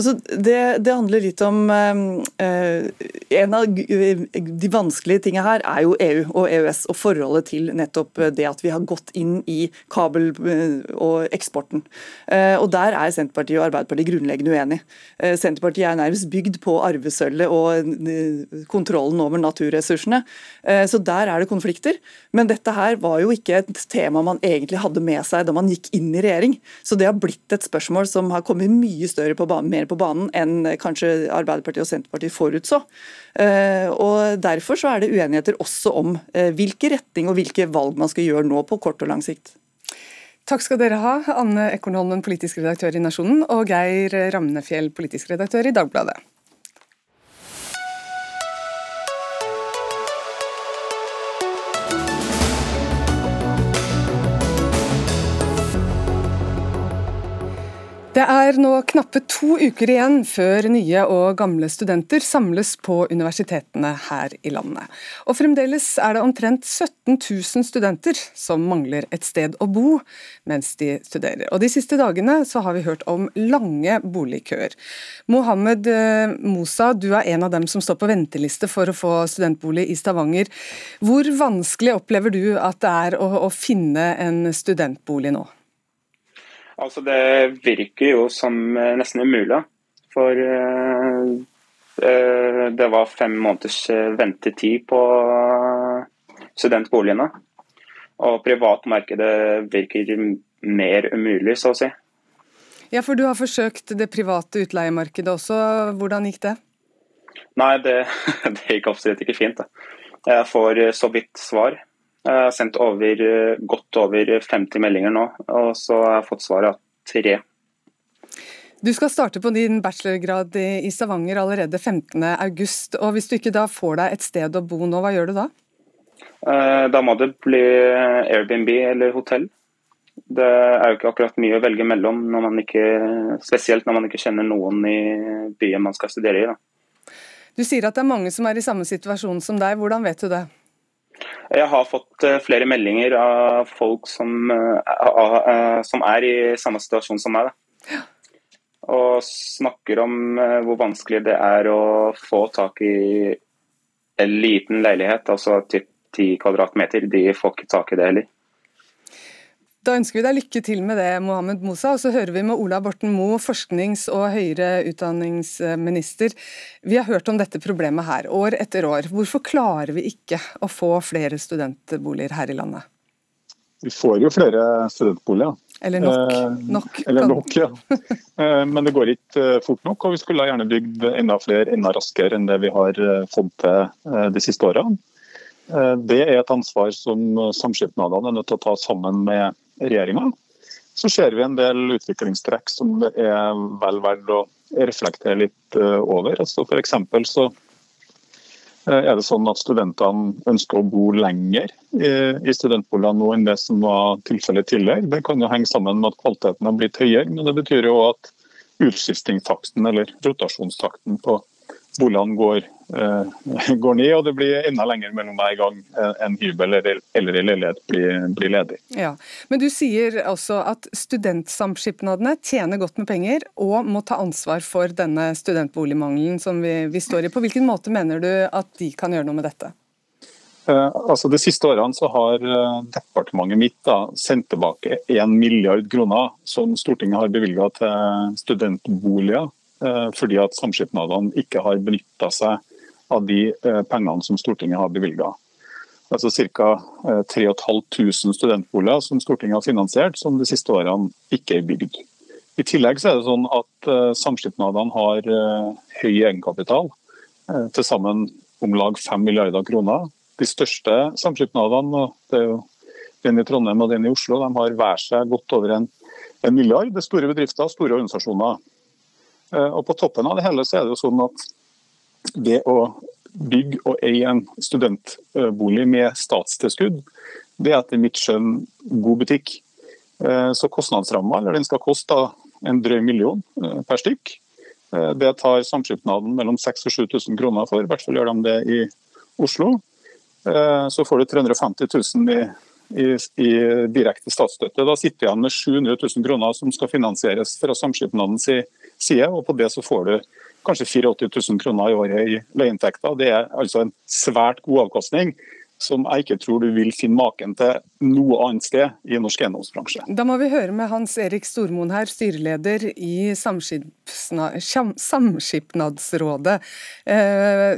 Altså, det, det, handler litt om eh, En av de vanskelige tingene her er jo EU og EØS og forholdet til nettopp det at vi har gått inn i kabel- og eksporten. Eh, og Der er Senterpartiet og Arbeiderpartiet grunnleggende uenige. Eh, Senterpartiet er nærmest bygd på arvesølvet og kontrollen over naturressursene. Så der er det konflikter. Men dette her var jo ikke et tema man egentlig hadde med seg da man gikk inn i regjering. Så det har blitt et spørsmål som har kommet mye større på banen mer på banen enn kanskje Arbeiderpartiet og Senterpartiet forutså. Eh, og Derfor så er det uenigheter også om eh, hvilke retning og hvilke valg man skal gjøre nå på kort og lang sikt. Takk skal dere ha, Anne Ekornholmen, politisk redaktør i Nasjonen, og Geir Ramnefjell, politisk redaktør i Dagbladet. Det er nå knappe to uker igjen før nye og gamle studenter samles på universitetene her i landet. Og fremdeles er det omtrent 17 000 studenter som mangler et sted å bo mens de studerer. Og De siste dagene så har vi hørt om lange boligkøer. Mohammed eh, Mosa, du er en av dem som står på venteliste for å få studentbolig i Stavanger. Hvor vanskelig opplever du at det er å, å finne en studentbolig nå? Altså Det virker jo som eh, nesten umulig. For uh, uh, det var fem måneders ventetid på studentboligene. Og privatmarkedet virker mer umulig, så å si. Ja, for du har forsøkt det private utleiemarkedet også. Hvordan gikk det? Nei, det, det gikk absolutt ikke fint. Da. Jeg får så vidt svar. Jeg har sendt over, godt over 50 meldinger nå, og så har jeg fått svar av tre. Du skal starte på din bachelorgrad i Stavanger allerede 15.8. og Hvis du ikke da får deg et sted å bo nå, hva gjør du da? Eh, da må det bli Airbnb eller hotell. Det er jo ikke akkurat mye å velge mellom, når man ikke, spesielt når man ikke kjenner noen i byen man skal studere i. Da. Du sier at det er mange som er i samme situasjon som deg. Hvordan vet du det? Jeg har fått eh, flere meldinger av folk som, uh, som er i samme situasjon som meg. Da. Og snakker om hvor vanskelig det er å få tak i en liten leilighet, altså typ 10 kvadratmeter. De får ikke tak i det heller. Da ønsker vi deg lykke til med det, Mohammed Mosa. Og så hører vi med Ola Borten Moe, forsknings- og høyere utdanningsminister. Vi har hørt om dette problemet her år etter år. Hvorfor klarer vi ikke å få flere studentboliger her i landet? Vi får jo flere studentboliger. Eller nok. Eh, nok Eller nok, ja. Eh, Men det går ikke eh, fort nok, og vi skulle gjerne bygd enda flere enda raskere enn det vi har fått til de siste årene. Det er et ansvar som samskipnadene er nødt til å ta sammen med regjeringa. Så ser vi en del utviklingstrekk som det er vel verdt å reflektere litt eh, over. Altså for så eh, er det sånn at studentene ønsker å bo lenger i, i studentboliger nå enn det som var tilfellet tidligere. Det kan jo henge sammen med at kvaliteten har blitt høyere, men det betyr jo at utskiftingstakten eller rotasjonstakten på boligene går, eh, går ned, og det blir enda lenger mellom hver gang en hybel eller, eller en leilighet blir, blir ledig. Ja, Men du sier også at studentsamskipnadene tjener godt med penger og må ta ansvar for denne studentboligmangelen som vi, vi står i. På hvilken måte mener du at de kan gjøre noe med dette? Eh, altså De siste årene så har eh, departementet mitt da, sendt tilbake 1 milliard kroner som Stortinget har bevilga til studentboliger, fordi at samskipnadene ikke har benytta seg av de eh, pengene som Stortinget har bevilga. Altså Ca. 3500 studentboliger som Stortinget har finansiert, som de siste årene ikke er bygd. I tillegg er det sånn at eh, samskipnadene har eh, høy egenkapital, eh, til sammen om lag 5 milliarder kroner. De største samskipnadene, det er jo den i Trondheim og den i Oslo, de har hver seg godt over en, en milliard. Det er store bedrifter og store organisasjoner. Eh, Og På toppen av det hele så er det jo sånn at det å bygge og eie en studentbolig med statstilskudd, det er etter mitt skjønn god butikk. Eh, Så kostnadsramma, eller den skal koste en drøy million eh, per stykk. Det tar samskipnaden mellom 6000 og 7000 kroner for, i hvert fall gjør de det i Oslo. Så får du 350 000 i, i, i direkte statsstøtte. Da sitter vi igjen med 700 000 kroner som skal finansieres fra samskipnadens side, og på det så får du kanskje 84 000 kroner i året i leieinntekter. Det er altså en svært god avkastning som jeg ikke tror du vil finne maken til noe annet sted i norsk eiendomsbransje. Da må vi høre med Hans Erik Stormoen her, styreleder i Samskipnadsrådet. Eh,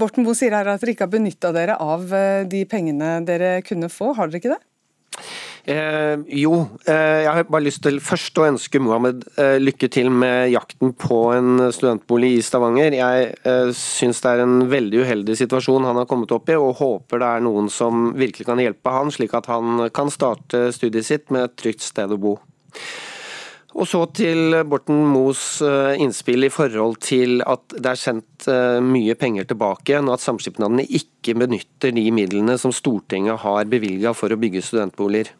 Borten Boe sier her at dere ikke har benytta dere av eh, de pengene dere kunne få, har dere ikke det? Eh, jo, eh, jeg har bare lyst til først å ønske Mohammed eh, lykke til med jakten på en studentbolig i Stavanger. Jeg eh, syns det er en veldig uheldig situasjon han har kommet opp i, og håper det er noen som virkelig kan hjelpe han, slik at han kan starte studiet sitt med et trygt sted å bo. Og så til Borten Moes eh, innspill i forhold til at det er sendt eh, mye penger tilbake og at samskipnadene ikke benytter de midlene som Stortinget har bevilga for å bygge studentboliger.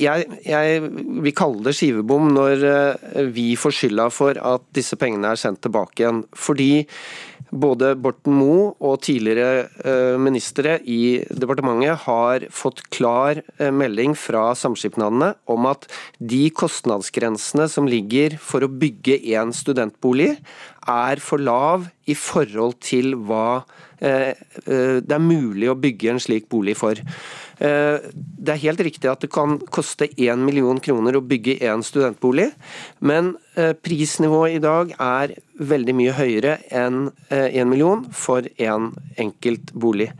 Jeg, jeg vil kalle det skivebom når eh, vi får skylda for at disse pengene er sendt tilbake igjen. Fordi både Borten Moe og tidligere eh, ministre i departementet har fått klar eh, melding fra samskipnadene om at de kostnadsgrensene som ligger for å bygge en studentbolig, er for lav i forhold til hva eh, eh, det er mulig å bygge en slik bolig for. Eh, Det er helt riktig at det kan koste 1 million kroner å bygge en studentbolig, men prisnivået i dag er veldig mye høyere enn 1 million for en enkelt bolig.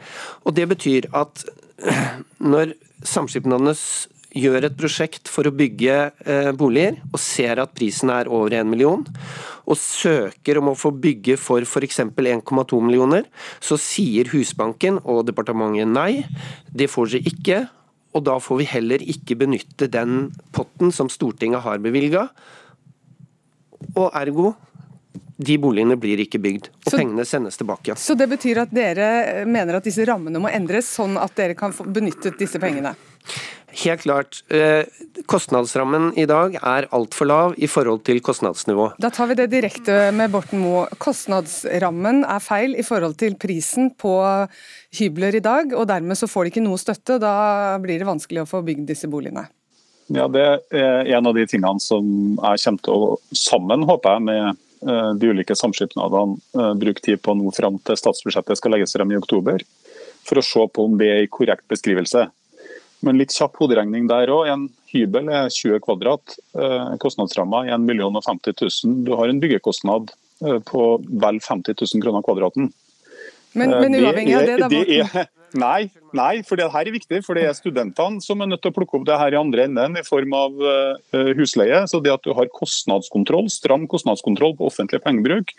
Og Det betyr at når samskipnadenes gjør et prosjekt for å bygge boliger, og ser at prisen er over 1 million, og søker om å få bygge for f.eks. 1,2 millioner, så sier Husbanken og departementet nei, det får dere ikke. Og da får vi heller ikke benytte den potten som Stortinget har bevilga. Og ergo, de boligene blir ikke bygd, og Så- pengene sendes tilbake. Så det betyr at dere mener at disse rammene må endres, sånn at dere kan få benyttet disse pengene? Helt klart. Eh, kostnadsrammen i dag er altfor lav i forhold til kostnadsnivå. Da tar vi det direkte med Borten Moe. Kostnadsrammen er feil i forhold til prisen på hybler i dag, og dermed så får de ikke noe støtte. Da blir det vanskelig å få bygd disse boligene. Ja, Det er en av de tingene som jeg kommer til å, sammen håper jeg, med eh, de ulike samskipnadene eh, bruke tid på nå fram til statsbudsjettet skal legges frem i oktober, for å se på om det er en korrekt beskrivelse. Men litt kjapp hoderegning der òg. En hybel er 20 kvadrat. Eh, Kostnadsramma er 1 million og 50 000. Du har en byggekostnad eh, på vel 50 000 kroner kvadraten. Men, Eh, men uavhengig av det, da, det er- Nei, nei, for det her er viktig. For det er studentene som er nødt til å plukke opp det her i andre enden i form av husleie. Så det at du har kostnadskontroll, stram kostnadskontroll på offentlig pengebruk,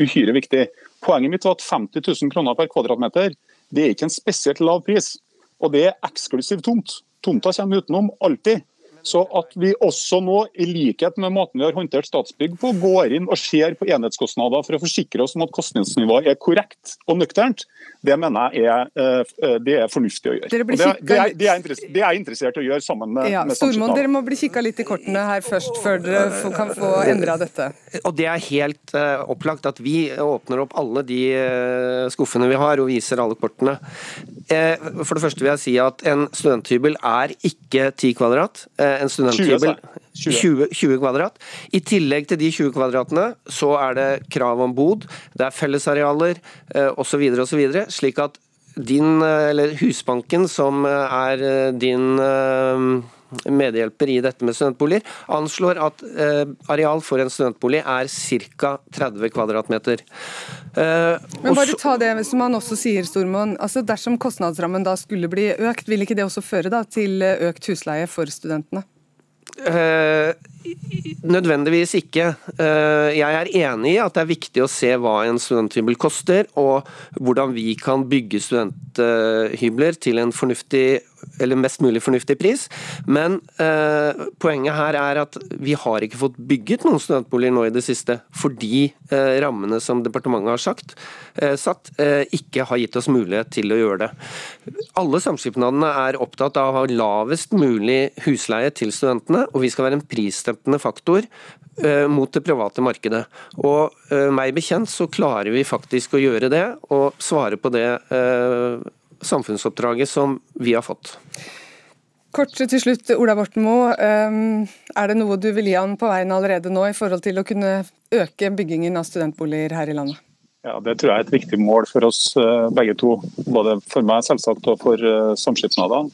uhyre viktig. Poenget mitt var at 50 000 kroner per kvadratmeter det er ikke en spesielt lav pris. Og det er eksklusiv tomt. Tomta kommer utenom, alltid. Så at vi også nå, i likhet med måten vi har håndtert Statsbygg på, går inn og ser på enhetskostnader for å forsikre oss om at kostnadsnivået er korrekt og nøkternt, det mener jeg er, eh, det er fornuftig å gjøre. Det, det, er, det, er, det, er jeg interessert i å gjøre sammen med, ja, med Stormoen, Dere må bli kikka litt i kortene her først, før dere kan få endra dette. Og Det er helt uh, opplagt at vi åpner opp alle de uh, skuffene vi har og viser alle kortene. For det første vil jeg si at en studenthybel er ikke 10 kvadrat. en studenthybel 20, 20, kvadrat. I tillegg til de 20 kvadratene, så er det krav om bod, det er fellesarealer osv. osv. Slik at din, eller Husbanken, som er din medhjelper i dette med studentboliger, anslår at areal for en studentbolig er ca. 30 kvadratmeter. Men bare ta det som han også sier, Stormoen. Altså, dersom kostnadsrammen da skulle bli økt, vil ikke det også føre da, til økt husleie for studentene? Uh, nødvendigvis ikke. Uh, jeg er enig i at det er viktig å se hva en studenthybel koster, og hvordan vi kan bygge studenthybler til en fornuftig eller mest mulig fornuftig pris. Men eh, poenget her er at vi har ikke fått bygget noen studentboliger nå i det siste, fordi rammene som departementet har sagt, satt, ikke har gitt oss mulighet til å gjøre det. Alle samskipnadene er opptatt av å ha lavest mulig husleie til studentene og vi skal være en prisstempende faktor uh, mot det private markedet. Og uh, meg bekjent så klarer vi faktisk å gjøre det, og svare på det samfunnsoppdraget som vi har fått. Kort til slutt, Ola Borten Moe. Um, er det noe du vil gi han på veien allerede nå i forhold til å kunne øke byggingen av studentboliger her i landet? Ja, Det tror jeg er et viktig mål for oss begge to. Både for meg selvsagt og for samskipnadene.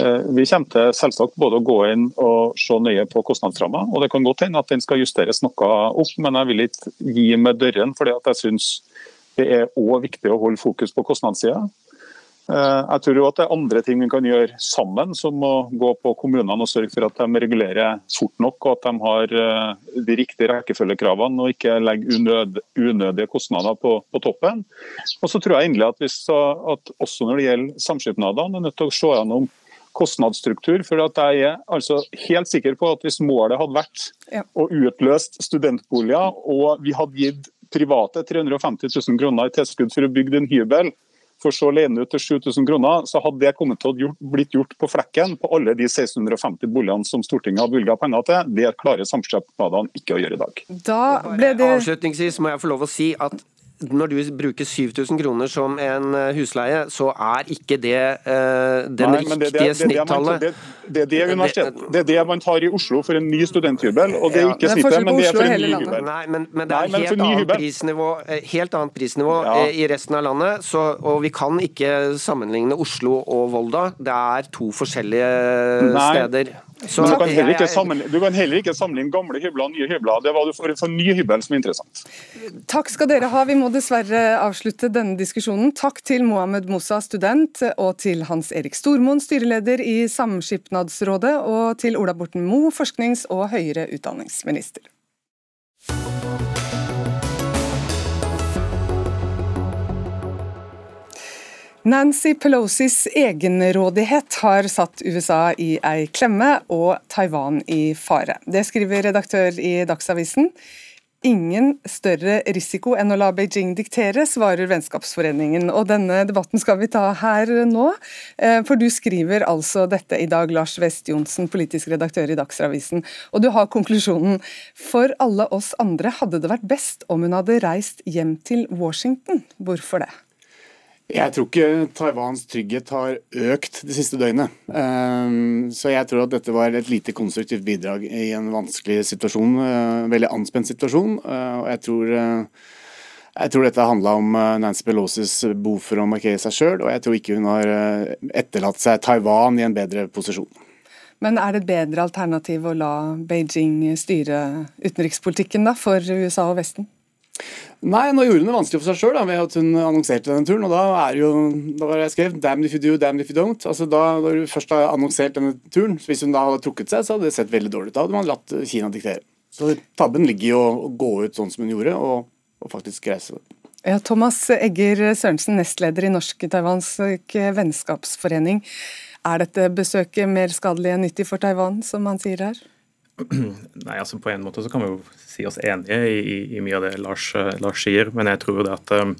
Eh, vi kommer til selvsagt både å gå inn og se nøye på kostnadsramma. og Det kan godt hende at den skal justeres noe opp, men jeg vil ikke gi med døren. fordi jeg syns det er òg viktig å holde fokus på kostnadssida. Eh, jeg tror at det er andre ting vi kan gjøre sammen, som å gå på kommunene og sørge for at de regulerer fort nok og at de har eh, de riktige rekkefølgekravene og ikke legger unød, unødige kostnader på, på, toppen. Og så tror jeg endelig at, hvis, at også når det gjelder samskipnadene, er nødt til å se gjennom kostnadsstruktur. for at Jeg er altså helt sikker på at hvis målet hadde vært ja. å utløse studentboliger, og vi hadde gitt private 350 000 kroner i tilskudd for å bygge en hybel, for så å lene ut til 7000 kroner, så hadde det kommet til å gjort, blitt gjort på flekken på alle de 1650 boligene som Stortinget har bevilga penger til. Det klarer samskipnadene ikke å gjøre i dag. Da ble det... Avslutningsvis må jeg få lov å si at når du bruker 7000 kroner som en eh, husleie, så er ikke det uh, den Nei, riktige det, det, snittallet. Det, det, det, er det man tar i Oslo for en ny studenthybel, og det er ikke snittet, men det er for en ny hybel. Nei, men, men det er Nei, helt, annet prisnivå, eh, helt annet prisnivå ja. i resten av landet, så, og vi kan ikke sammenligne Oslo og Volda. Det er to forskjellige Nei. steder. Så, du, kan sammenligne, du kan heller ikke sammenligne gamle hybler og nye hybler. Det var du for, for ny hybel som er interessant. Takk skal dere ha. Vi må dessverre avslutte denne diskusjonen. Takk til Mohammed Mossa, student, og til Hans Erik Stormoen, styreleder i Samskipnadsrådet, og til Ola Borten Moe, forsknings- og høyere utdanningsminister. Nancy Pelosis egenrådighet har satt USA i ei klemme og Taiwan i fare. Det skriver redaktør i Dagsavisen. Ingen større risiko enn å la Beijing diktere, svarer Vennskapsforeningen. Og denne debatten skal vi ta her nå, eh, for du skriver altså dette i dag, Lars West Johnsen, politisk redaktør i Dagsavisen. Og du har konklusjonen. For alle oss andre hadde det vært best om hun hadde reist hjem til Washington. Hvorfor det? Jeg tror ikke Taiwans trygghet har økt det siste døgnet. Ehm, så jeg tror at dette var et lite konstruktivt bidrag i en vanskelig situasjon. En eh, veldig anspent situasjon. Eh, og jeg tror, eh, jeg tror dette handla om Nancy Pelosis behov for å markere seg sjøl, og jeg tror ikke hun har etterlatt seg Taiwan i en bedre posisjon. Men er det et bedre alternativ å la Beijing styre utenrikspolitikken da, for USA og Vesten? Nei, nå gjorde hun det vanskelig for seg sjøl ved at hun annonserte denne turen. Og da er jo, da var det jeg skrev 'damn if you do, damn if you don't'. Altså da, Når du først har annonsert denne turen, så hvis hun da hadde trukket seg, så hadde det sett veldig dårlig ut. Da hadde man latt Kina diktere. Så tabben ligger å, å gå ut sånn som hun gjorde, og, og faktisk reise. Ja, Thomas Egger Sørensen, nestleder i Norsk-taiwansk vennskapsforening. Er dette besøket mer skadelig enn nyttig for Taiwan, som han sier her? Nei, altså På en måte så kan vi jo si oss enige i, i mye av det Lars, Lars, sier, men jeg tror det at um,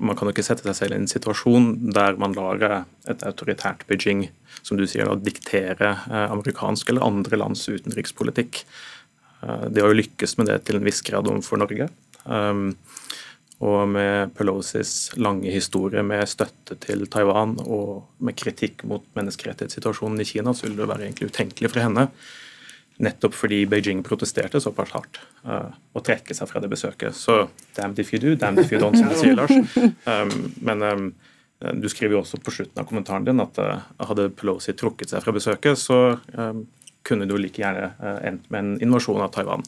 man kan jo ikke sette seg selv i en situasjon der man lar et autoritært Beijing som du sier, da, diktere amerikansk eller andre lands utenrikspolitikk. De har jo lykkes med det til en viss grad overfor Norge. Um, og med Pelosis lange historie med støtte til Taiwan og med kritikk mot menneskerettighetssituasjonen i Kina, så ville det være egentlig utenkelig for henne, nettopp fordi Beijing protesterte såpass hardt, uh, å trekke seg fra det besøket. Så damned if you do, damned if you don't, som du sier, Lars. Um, men um, du skriver jo også på slutten av kommentaren din at uh, hadde Pelosi trukket seg fra besøket, så um, kunne du like gjerne uh, endt med en invasjon av Taiwan.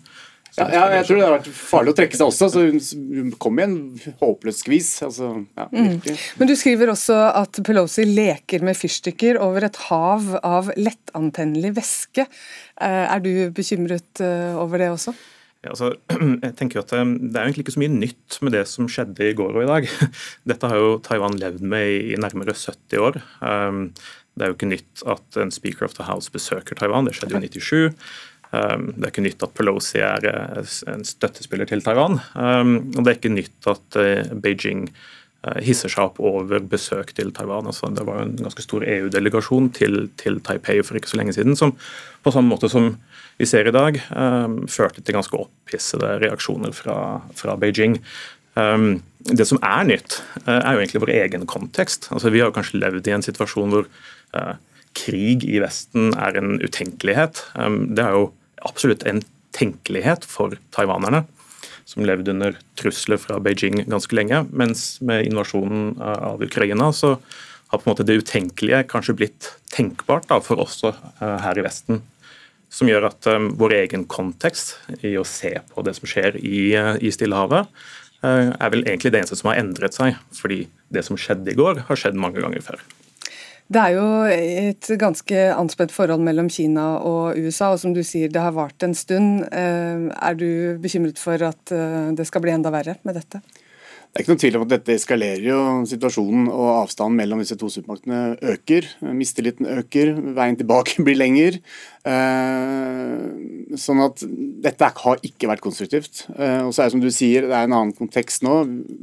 Ja, ja, jeg tror det har vært farlig å trekke seg også, så hun kom i en håpløs skvis. Altså, ja, mm. Men du skriver også at Pelosi leker med fyrstikker over et hav av lettantennelig væske. Eh, er du bekymret eh, over det også? Ja, altså, jeg tenker at eh, Det er egentlig ikke så mye nytt med det som skjedde i går og i dag. Dette har jo Taiwan levd med i nærmere 70 år. Det er jo ikke nytt at en Speaker of the House besøker Taiwan, det skjedde jo i 97. Um, det er ikke nytt at Pelosi er eh, en støttespiller til Taiwan. Um, og det er ikke nytt at eh, Beijing eh, hisser seg opp over besøk til Taiwan. Altså, det var en ganske stor EU-delegasjon til, til, Taipei for ikke så lenge siden, som på samme måte som vi ser i dag, um, førte til ganske opphissede reaksjoner fra, fra Beijing. det som er nytt, er jo egentlig vår egen kontekst. Altså, vi har kanskje levd i en situasjon hvor krig i Vesten er en utenkelighet. det er jo absolutt en tenkelighet for taiwanerne, som levde under trusler fra Beijing ganske lenge. Mens med invasjonen av Ukraina så har på en måte det utenkelige kanskje blitt tenkbart da, for oss eh, her i Vesten. Som gjør at um, vår egen kontekst i å se på det som skjer i, uh, i Stillehavet, uh, er vel egentlig det eneste som har endret seg. Fordi det som skjedde i går, har skjedd mange ganger før. Det er jo et ganske anspent forhold mellom Kina og USA, og som du sier, det har vart en stund. Eh, er du bekymret for at eh, det skal bli enda verre med dette? Det er ikke noen tvil om at Dette eskalerer jo situasjonen, og avstanden mellom disse to supermaktene øker. Mistilliten øker, veien tilbake blir lenger. Eh, sånn at dette har ikke vært konstruktivt. Og så er det som du sier, det er en annen kontekst nå.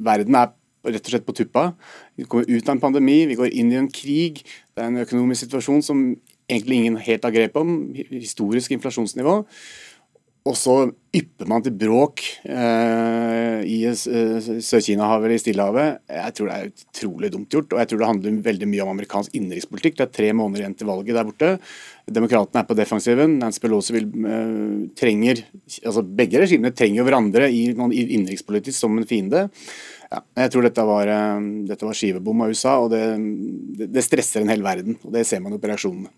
Verden er rett og slett på tuppa. Vi kommer ut av en pandemi, vi går inn i en krig. Det er en økonomisk situasjon som egentlig ingen helt har grep om. Historisk inflasjonsnivå. Og så ypper man til bråk eh, i eh, Sør-Kina-havet eller i Stillehavet. Jeg tror det er utrolig dumt gjort, og jeg tror det handler veldig mye om amerikansk innenrikspolitikk. Det er tre måneder igjen til valget der borte. Demokratene er på defensiven. Nancy Pelosi vil, eh, trenger altså Begge regimene trenger hverandre i, i som en fiende. Ja, jeg tror dette var, eh, dette var skivebom av USA, og det, det, stresser en hel verden. og Det ser man jo på reaksjonene.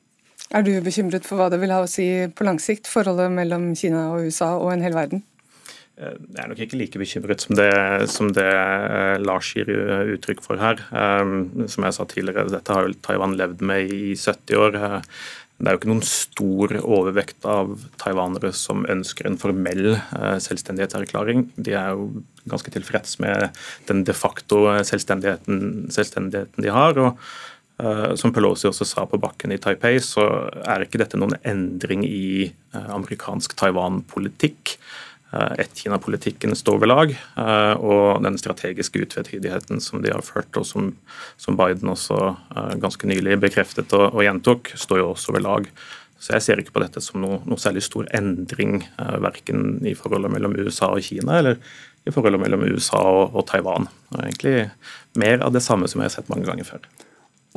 Er du bekymret for hva det vil ha å si på lang sikt, forholdet mellom Kina og USA og en hel verden? Eh, jeg er nok ikke like bekymret som det, som det eh, Lars gir uttrykk for her. Som jeg sa tidligere, dette har jo Taiwan levd med i 70 år. Det er jo ikke noen stor overvekt av taiwanere som ønsker en formell eh, selvstendighetserklæring. De er jo ganske tilfreds med den de facto selvstendigheten, selvstendigheten de har. og uh, Som Pelosi også sa på bakken i Taipei, så er ikke dette noen endring i amerikansk Taiwan-politikk. Eh, ett-Kina-politikken står ved lag, eh, og den strategiske utvetydigheten som de har ført, og som, som Biden også eh, ganske nylig bekreftet og, og, gjentok, står jo også ved lag. Så jeg ser ikke på dette som noe, noe særlig stor endring, verken i forholdet mellom USA og Kina eller i forholdet mellom USA og, og Taiwan. er egentlig mer av det samme som jeg har sett mange ganger før.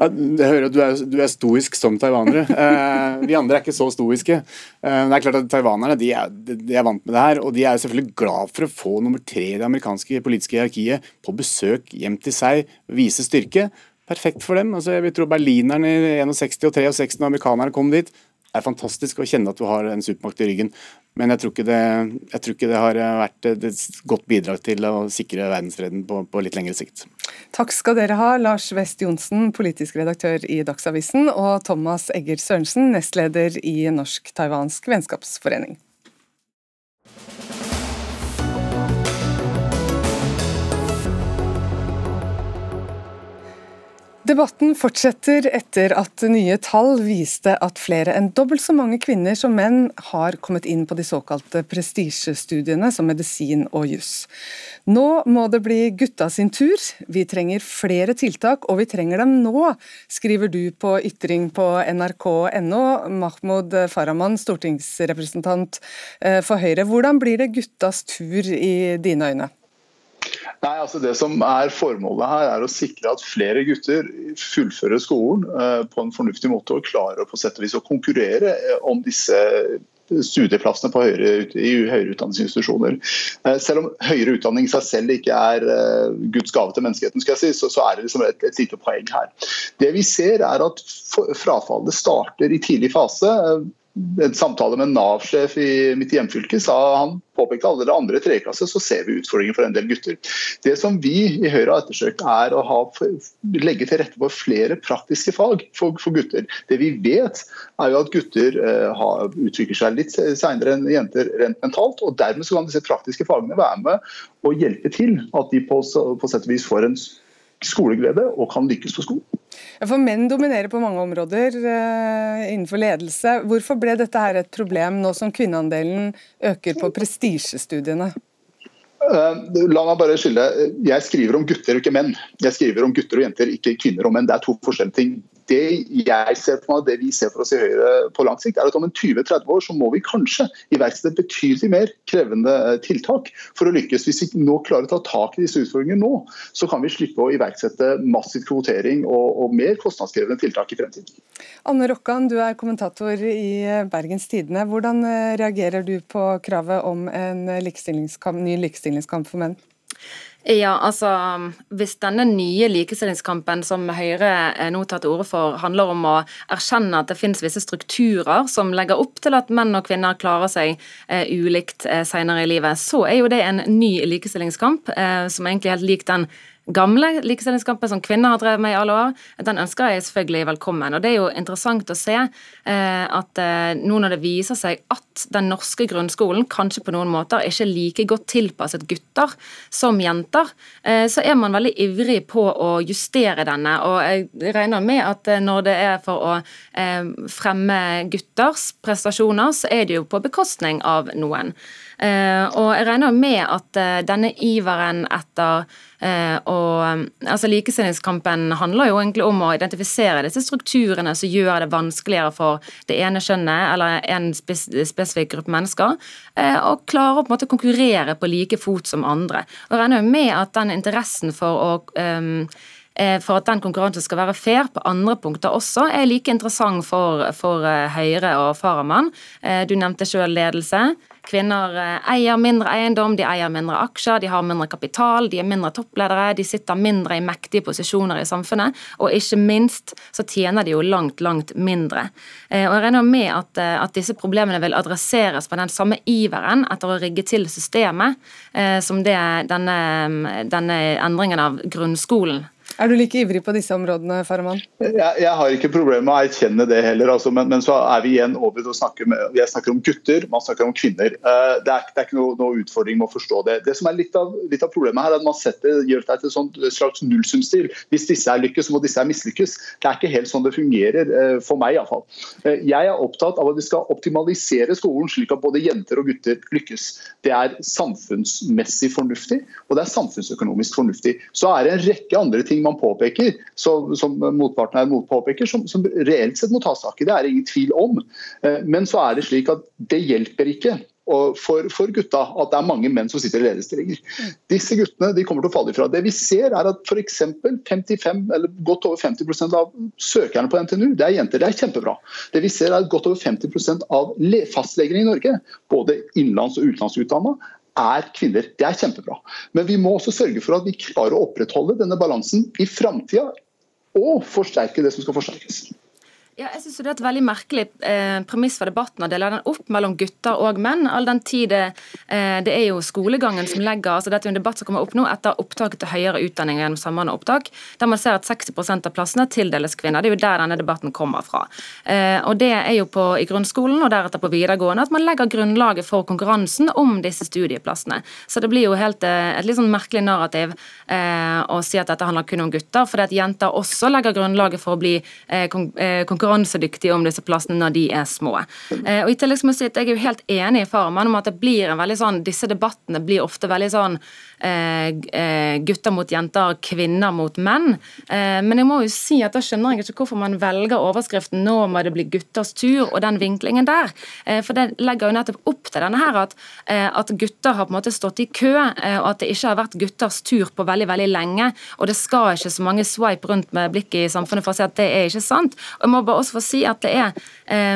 Ja, jeg hører at du er, du er stoisk som taiwanere. Eh, vi andre er ikke så stoiske. Eh, det er klart at Taiwanerne de er, de er, vant med det her, og de er selvfølgelig glad for å få nummer tre i det amerikanske politiske hierarkiet på besøk hjem til seg, vise styrke. Perfekt for dem. Altså, jeg vil tro Berlineren i 61 og 63, når amerikanerne kom dit, det er fantastisk å kjenne at du har en supermakt i ryggen. Men jeg tror, ikke det, tror ikke det har vært et godt bidrag til å sikre verdensfreden på, på litt lengre sikt. Takk skal dere ha, Lars West Johnsen, politisk redaktør i Dagsavisen, og Thomas Egger Sørensen, nestleder i Norsk-taiwansk vennskapsforening. Debatten fortsetter etter at nye tall viste at flere enn dobbelt så mange kvinner som menn har kommet inn på de såkalte prestisjestudiene som medisin og juss. Nå må det bli gutta sin tur. Vi trenger flere tiltak, og vi trenger dem nå, skriver du på ytring på nrk.no. Mahmoud Farahman, stortingsrepresentant eh, for Høyre. Hvordan blir det guttas tur i dine øyne? Nei, altså Det som er Formålet her er å sikre at flere gutter fullfører skolen uh, på en fornuftig måte og klarer på sett og vis å konkurrere uh, om disse studieplassene høyere, i høyere utdanningsinstitusjoner. Uh, selv om høyere utdanning i seg selv ikke er Guds gave til menneskeheten, skal jeg si, så, så er det liksom et, et lite poeng her. Det vi ser er at Frafallet starter i tidlig fase en samtale med Nav-sjef i mitt hjemfylke sa han påpekte allerede andre tredjeklasse så ser vi utfordringer for en del gutter. Det som vi i Høyre har ettersøkt, er å ha, legge til rette for flere praktiske fag for, for gutter. Det vi vet, er jo at gutter uh, utvikler seg litt senere enn jenter rent mentalt. og Dermed så kan disse praktiske fagene være med og hjelpe til at de på, på sett og vis får en skoleglede og kan lykkes på skolen. For Menn dominerer på mange områder uh, innenfor ledelse. Hvorfor ble dette her et problem nå som kvinneandelen øker på prestisjestudiene? Uh, la meg bare skille. Jeg skriver om gutter ikke menn. Jeg skriver om gutter og jenter, ikke kvinner og menn. Det er to forskjellige ting det jeg ser for meg, det vi ser for oss i Høyre på lang sikt, er at om en 20-30 år så må vi kanskje iverksette betydelig mer krevende eh, tiltak for å lykkes. Hvis vi nå klarer å ta tak i disse utfordringene nå, så kan vi slippe å iverksette massiv kvotering og, og mer kostnadskrevende tiltak i fremtiden. Anne Rokkan, du er kommentator i Bergens Tidende. Hvordan eh, reagerer du på kravet om en likestillingskamp, ny likestillingskamp for menn? Ja, altså Hvis denne nye likestillingskampen som Høyre eh, nå tar til orde for, handler om å erkjenne at det finnes visse strukturer som legger opp til at menn og kvinner klarer seg eh, ulikt eh, senere i livet, så er jo det en ny likestillingskamp eh, som er egentlig helt lik den gamle likestillingskampen som kvinner har drevet med i alle år, den ønsker jeg selvfølgelig velkommen. Og Det er jo interessant å se eh, at eh, nå når det viser seg at den norske grunnskolen kanskje på noen måter ikke er like godt tilpasset gutter som jenter, eh, så er man veldig ivrig på å justere denne. Og jeg regner med at når det er for å fremme gutters prestasjoner, så er det jo på bekostning av noen. Eh, og jeg regner med at denne iveren etter Eh, og altså Likestillingskampen handler jo egentlig om å identifisere disse strukturene som gjør det vanskeligere for det ene kjønnet eller en spes spesifikk gruppe mennesker eh, å klare å på en måte konkurrere på like fot som andre. Og Jeg regner med at den interessen for å um, for at den konkurransen skal være fair på andre punkter også, er like interessant for, for Høyre og Faramann. Du nevnte selv ledelse. Kvinner eh, eier mindre eiendom, de eier mindre aksjer, de har mindre kapital, de er mindre toppledere, de sitter mindre i mektige posisjoner i samfunnet, og ikke minst så tjener de jo langt, langt mindre. Eh, og Jeg regner med at, eh, at disse problemene vil adresseres på den samme iveren etter å rigge til systemet som det denne, denne endringen av grunnskolen er du like ivrig på disse områdene, Farahman? Jeg, jeg, har ikke problemer med å erkjenne det heller, altså, men, men, så er vi igjen over til å snakke med Jeg snakker om gutter, man snakker om kvinner. Uh, det, er, det, er, ikke noe, noe, utfordring med å forstå det. Det som er litt av, litt av problemet her, er at man setter, gjør det til et slags nullsumstil. Hvis disse er lykkes, må disse er mislykkes. Det er ikke helt sånn det fungerer, uh, for meg iallfall. Uh, jeg er opptatt av at vi skal optimalisere skolen slik at både jenter og gutter lykkes. Det er samfunnsmessig fornuftig, og det er samfunnsøkonomisk fornuftig. Så er det en rekke andre ting man man påpeker, så, som motparten her påpeker, som, som, reelt sett må tas tak i. Det er ingen tvil om. Eh, men så er det slik at det hjelper ikke. For, for, gutta at det er mange menn som sitter i lederstillinger. Disse guttene de kommer til å falle ifra. Det vi ser er at f.eks. 55, eller godt over 50% av søkerne på NTNU det er jenter. Det er kjempebra. Det vi ser er at godt over 50% av fastlegene i Norge, både innenlands- og utenlandsutdanna, er kvinner. Det er kjempebra. Men vi må også sørge for at vi klarer å opprettholde denne balansen i framtida, og forsterke det som skal forsterkes. Ja, jeg synes Det er et veldig merkelig eh, premiss for debatten å dele den opp mellom gutter og menn. All den tid eh, det er jo skolegangen som legger altså Dette er en debatt som kommer opp nå etter opptaket til høyere utdanning gjennom samordna opptak, der man ser at 60% av plassene tildeles kvinner. Det er jo der denne debatten kommer fra. Eh, og Det er jo på, i grunnskolen og deretter på videregående at man legger grunnlaget for konkurransen om disse studieplassene. Så det blir jo helt eh, et litt sånn merkelig narrativ eh, å si at dette handler kun om gutter, fordi at jenter også legger grunnlaget for å bli eh, eh, konkurransedyktige om disse plassene når de er små. Eh, og i tillegg må jeg si at jeg er jo helt enig i Farman om at det blir en veldig sånn, disse debattene blir ofte veldig sånn gutter mot jenter, kvinner mot menn. Eh, men jeg må jo si at da skjønner jeg ikke hvorfor man velger overskriften 'nå må det bli gutters tur' og den vinklingen der. Eh, for det legger jo nettopp opp til denne her at, eh, at gutter har på en måte stått i kø, og at det ikke har vært gutters tur på veldig veldig lenge. Og det skal ikke så mange swipe rundt med blikket i samfunnet for å si at det er ikke sant. Og jeg må bare også få si at det er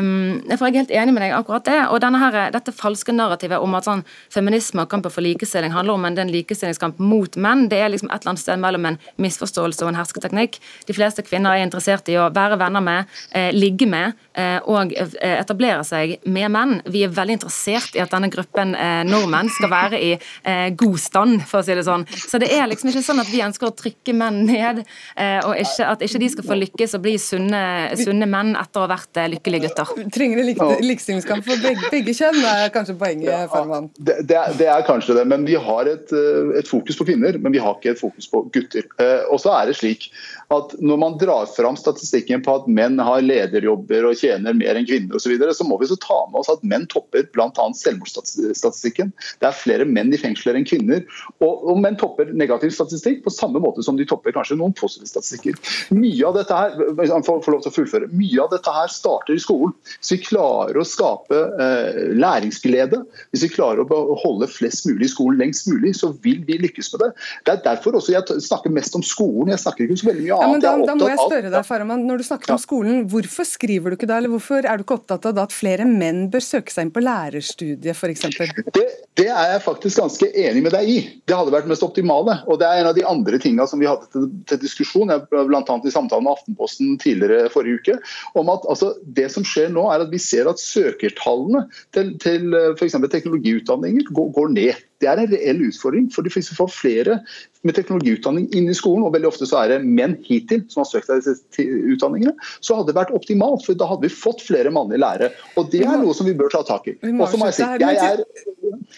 um, For jeg er helt enig med deg akkurat det. Og denne her, dette falske narrativet om at sånn feminisme og kampen for likestilling handler om en, den likestillingskamp mot menn, det er liksom et eller annet sted mellom en misforståelse og en hersketeknikk. De fleste kvinner er interessert i å være venner med, eh, ligge med eh, og eh, etablere seg med menn. Vi er veldig interessert i at denne gruppen eh, nordmenn skal være i eh, god stand, for å si det sånn. Så det er liksom ikke sånn at vi ønsker å trykke menn ned, eh, og ikke, at ikke de skal få lykkes og bli sunne, sunne menn etter å ha vært lykkelige gutter. Trenger en lik likestillingskamp for begge, begge, kjønn, er kanskje poenget, ja, Det, det, er, det, er kanskje det, men vi har et, et, fokus på kvinner, men vi har ikke et fokus på gutter. Og så er det slik at når man drar fram statistikken på at menn har lederjobber og tjener mer enn kvinner osv., så, videre, så må vi så ta med oss at menn topper bl.a. selvmordsstatistikken. Det er flere menn i fengsler enn kvinner. Og, og, menn topper negativ statistikk på samme måte som de topper kanskje noen positive statistikker. Mye av dette her for lov til å fullføre, mye av dette her starter i skolen. Hvis vi klarer å skape eh, læringsglede, hvis vi klarer å holde flest mulig i skolen lengst mulig, så vil vi lykkes med det. Det er derfor også jeg snakker mest om skolen. Jeg snakker ikke så veldig mye ja, men da, da, må jeg spørre deg, Farahman, Når du snakker ja. om skolen, hvorfor skriver du ikke da, eller hvorfor er du ikke opptatt av da at flere menn bør søke seg inn på lærerstudiet f.eks.? Det, det er jeg faktisk ganske enig med deg i. Det hadde vært mest optimale. og Det er en av de andre tingene som vi hadde til, til diskusjon, bl.a. i samtalen med Aftenposten tidligere forrige uke. om at altså, Det som skjer nå, er at vi ser at søkertallene til, til f.eks. teknologiutdanninger går, går ned. Det er en reell utfordring. for de får flere med teknologiutdanning inn i skolen, og veldig ofte så er det menn hittil som har søkt seg disse utdanningene, så hadde det vært optimalt. for Da hadde vi fått flere mannlige lærere. Og det er noe som vi bør ta tak i. Og så må jeg si, jeg er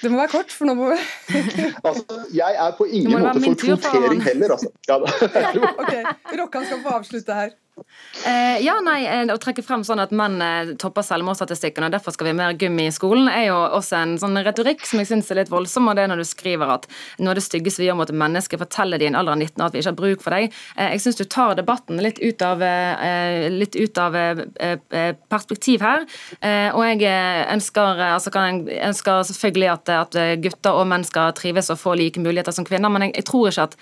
det må være kort, for nå må vi altså, Jeg er på ingen måte for kvotering heller, altså. Ja, ok, Rokkan skal få avslutte her. Eh, ja, nei, eh, Å trekke frem sånn at menn eh, topper selvmordsstatistikken og derfor skal vi ha mer gummi i skolen, er jo også en sånn retorikk som jeg syns er litt voldsom. og det er Når du skriver at noe av det styggeste vi gjør mot et menneske, forteller de i en alder av 19 år at vi ikke har bruk for deg. Jeg syns du tar debatten litt ut av, litt ut av perspektiv her. og jeg ønsker, altså jeg ønsker selvfølgelig at, at, gutter og menn skal trives og få like muligheter som kvinner, men jeg, jeg tror ikke at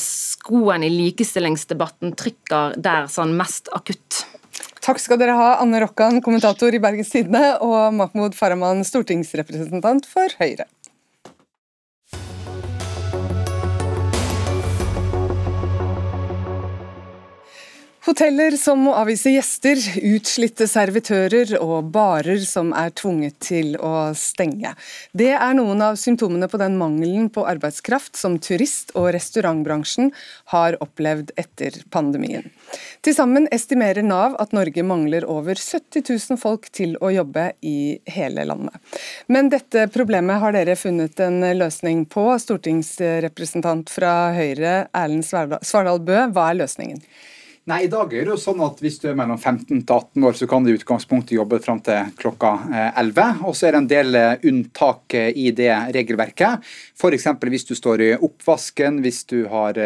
skoen i likestillingsdebatten trykker der sånn mest akutt. Takk skal dere ha, Anne Rokkan, kommentator i Bergens Tidende, og Mahmoud Farahman, stortingsrepresentant for Høyre. Hoteller som må avvise gjester, utslitte servitører og barer som er tvunget til å stenge. Det er noen av symptomene på den mangelen på arbeidskraft som turist- og restaurantbransjen har opplevd etter pandemien. Til sammen estimerer Nav at Norge mangler over 70 000 folk til å jobbe i hele landet. Men dette problemet har dere funnet en løsning på. Stortingsrepresentant fra Høyre, Erlend Svardal Bø, hva er løsningen? Nei, I dag er det jo sånn at hvis du er mellom 15 til 18 år, så kan du i utgangspunktet jobbe fram til klokka 11. Eh, og så er det en del eh, unntak eh, i det regelverket. F.eks. hvis du står i oppvasken, hvis du har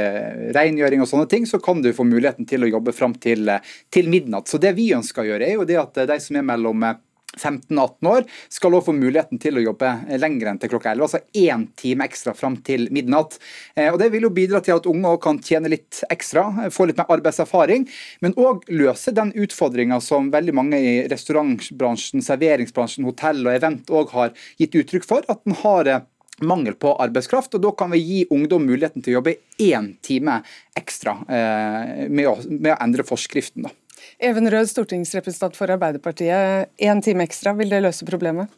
rengjøring og sånne ting, så kan du få muligheten til å jobbe fram til, til midnatt. Så det vi ønsker å gjøre, er jo det at de som er mellom 15-18 år skal også få muligheten til å jobbe lenger enn til klokka 11, altså én time ekstra fram til midnatt. Eh, og Det vil jo bidra til at unge kan tjene litt ekstra, få litt mer arbeidserfaring, men òg løse den utfordringa som veldig mange i restaurantbransjen, serveringsbransjen, hotell og event òg har gitt uttrykk for, at den har eh, mangel på arbeidskraft. og Da kan vi gi ungdom muligheten til å jobbe én time ekstra eh, med, å, med å endre forskriften. da. Even Rød, stortingsrepresentant for Arbeiderpartiet. Én time ekstra, vil det løse problemet?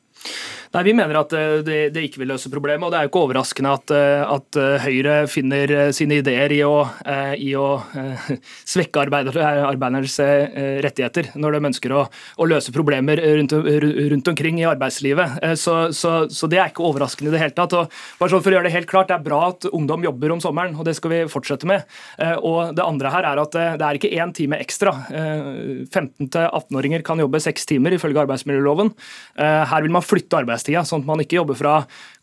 Nei, Vi mener at eh, det, det, ikke vil løse problemet. og Det er jo ikke overraskende at, eh, at eh, Høyre finner sine ideer i å, i å svekke arbeider, arbeidernes rettigheter når de ønsker å, å løse problemer rundt, rundt, omkring i arbeidslivet. Så, så, så, Det er ikke overraskende i det hele tatt. og bare sånn for å gjøre Det helt klart, det er bra at ungdom jobber om sommeren, og det skal vi fortsette med. Og Det andre her er at det er ikke én time ekstra. 15-18-åringer kan jobbe seks timer ifølge arbeidsmiljøloven. Her vil man flytte arbeidstida, sånn at man ikke jobber fra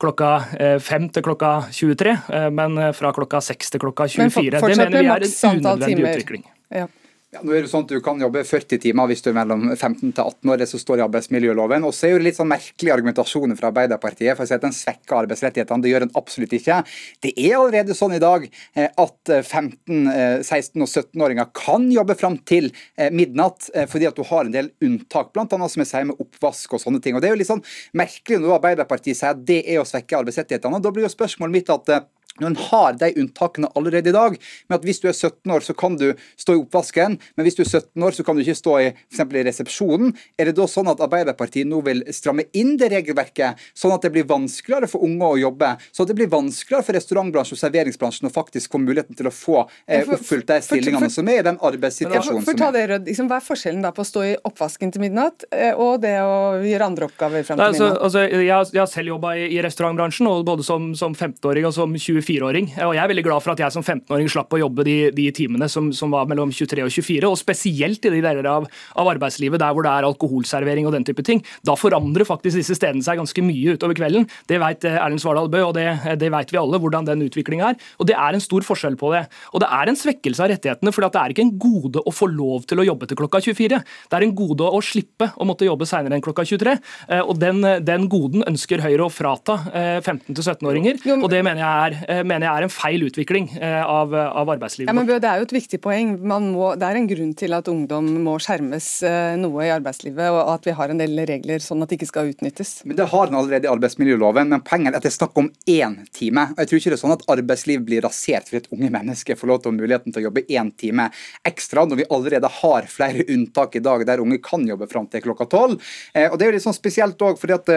klokka eh, fem til klokka 23, eh, men eh, fra klokka seks til klokka 24. Det mener vi er en unødvendig utvikling. Ja. Ja, nå er det sånn at Du kan jobbe 40 timer hvis du er mellom 15 til 18 år, det som står i arbeidsmiljøloven. Og så er det litt sånn merkelig argumentasjon fra Arbeiderpartiet for å si at den svekker arbeidsrettighetene. Det gjør den absolutt ikke. Det er allerede sånn i dag eh, at 15-, eh, 16- og 17-åringer kan jobbe fram til eh, midnatt, fordi at du har en del unntak, bl.a. som jeg sier med oppvask og sånne ting. Og Det er jo litt sånn merkelig når Arbeiderpartiet sier at det er å svekke arbeidsrettighetene. Da blir jo spørsmålet mitt at når en har de unntakene allerede i dag, med at hvis du er 17 år, så kan du stå i oppvasken, men hvis du er 17 år, så kan du ikke stå i f.eks. i resepsjonen. Er det da sånn at Arbeiderpartiet nå vil stramme inn det regelverket, sånn at det blir vanskeligere for unge å jobbe? sånn at det blir vanskeligere for restaurantbransjen og serveringsbransjen å faktisk få muligheten til å få eh, oppfylt de stillingene som er i den arbeidssituasjonen for, for som er. Liksom, hva er forskjellen da på å stå i oppvasken til midnatt eh, og det å gjøre andre oppgaver fram til altså, midnatt? Altså, jeg, jeg, har selv jobba i, i, restaurantbransjen, både som, som 15-åring og som 20 24-åring. Og jeg er veldig glad for at jeg som 15-åring slapp å jobbe de, de timene som, som, var mellom 23 og 24, og spesielt i de deler av, av, arbeidslivet der hvor det er alkoholservering og den type ting. Da forandrer faktisk disse stedene seg ganske mye utover kvelden. Det vet eh, Erlend Svardal Bøe, og det, det vet vi alle hvordan den utviklinga er. Og det er en stor forskjell på det. Og det er en svekkelse av rettighetene, for det er ikke en gode å få lov til å jobbe til klokka 24. Det er en gode å slippe å måtte jobbe seinere enn klokka 23. Eh, og den, den goden ønsker Høyre å frata 15-17-åringer, eh, og det mener jeg, er, mener jeg er en feil utvikling eh, av, av arbeidslivet. Ja, men Det er jo et viktig poeng. Må, det er en grunn til at ungdom må skjermes eh, noe i arbeidslivet, og at vi har en del regler sånn at det ikke skal utnyttes. Men Det har den allerede i arbeidsmiljøloven, men poenget er at det er snakk om én time. Og Jeg tror ikke det er sånn at arbeidsliv blir rasert fordi et unge menneske får lov til å ha muligheten til å jobbe én time ekstra, når vi allerede har flere unntak i dag der unge kan jobbe fram til klokka tolv. Eh, og Det er jo litt sånn spesielt òg, fordi at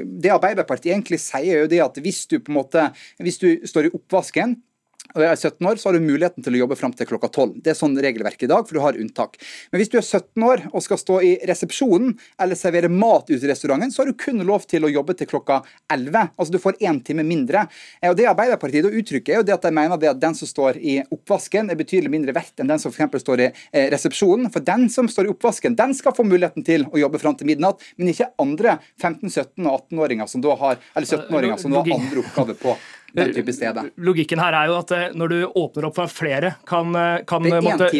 det Arbeiderpartiet egentlig sier, er jo det at hvis du på en måte, hvis du står i oppvasken og er 17 år, så har du muligheten til å jobbe fram til klokka 12. Det er sånn regelverket i dag, for du har unntak. Men hvis du er 17 år og skal stå i resepsjonen eller servere mat ute i restauranten, så har du kun lov til å jobbe til klokka 11. Altså du får én time mindre. Og Det Arbeiderpartiet da uttrykker, er jo det at de mener det at den som står i oppvasken, er betydelig mindre verdt enn den som f.eks. står i eh, resepsjonen. For den som står i oppvasken, den skal få muligheten til å jobbe fram til midnatt, men ikke andre 15-, 17- og 18-åringer som da har eller 17-åringer som da har andre oppgaver på den type steder. Logikken her er jo at eh, når du åpner opp for at flere kan, eh, kan er måtte.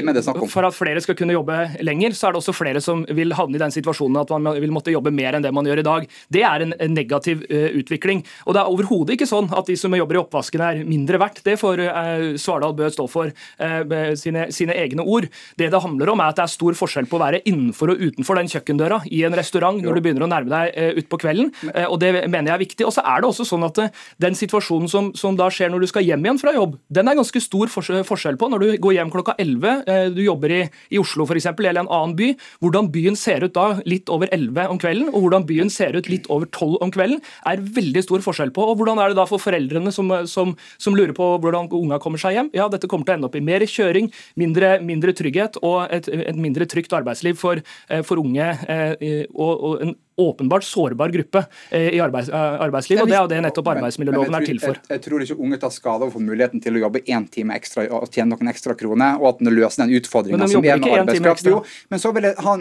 For at flere skal kunne jobbe lenger, så er det også flere som vil havne i den situasjonen at man vil måtte jobbe mer enn det man gjør i dag. Det er en, en negativ uh, utvikling. Og det er overhodet ikke sånn at de som jobber i oppvasken er mindre verdt. Det får uh, Svardal Bø stå for uh, sine, sine, egne ord. Det det handler om, er at det er stor forskjell på å være innenfor og utenfor den kjøkkendøra i en restaurant når du begynner å nærme deg utpå kvelden. og det mener jeg er viktig. Og så er det også sånn at den situasjonen som som, som, da skjer når du skal hjem igjen fra jobb, den er ganske stor forskjell på når du går hjem klokka 11, eh, du jobber i, i Oslo f.eks., eller en annen by. Hvordan byen ser ut da litt over 11 om kvelden, og hvordan byen ser ut litt over 12 om kvelden, er veldig stor forskjell på. Og hvordan er det da for foreldrene som, som, som lurer på hvordan unga kommer seg hjem? Ja, dette kommer til å ende opp i mer kjøring, mindre, mindre trygghet og et, et mindre trygt arbeidsliv for, eh, for unge. Eh, og, og en åpenbart sårbar gruppe eh, i arbeids, eh, arbeidslivet. og Det er jo det nettopp arbeidsmiljøloven er til for. Jeg, jeg, tror ikke unge tar skade av å få muligheten til å jobbe én time ekstra og tjene noen ekstra kroner, og at den løser den utfordringa som er med arbeidskraft. Jo, men så vil jeg ha,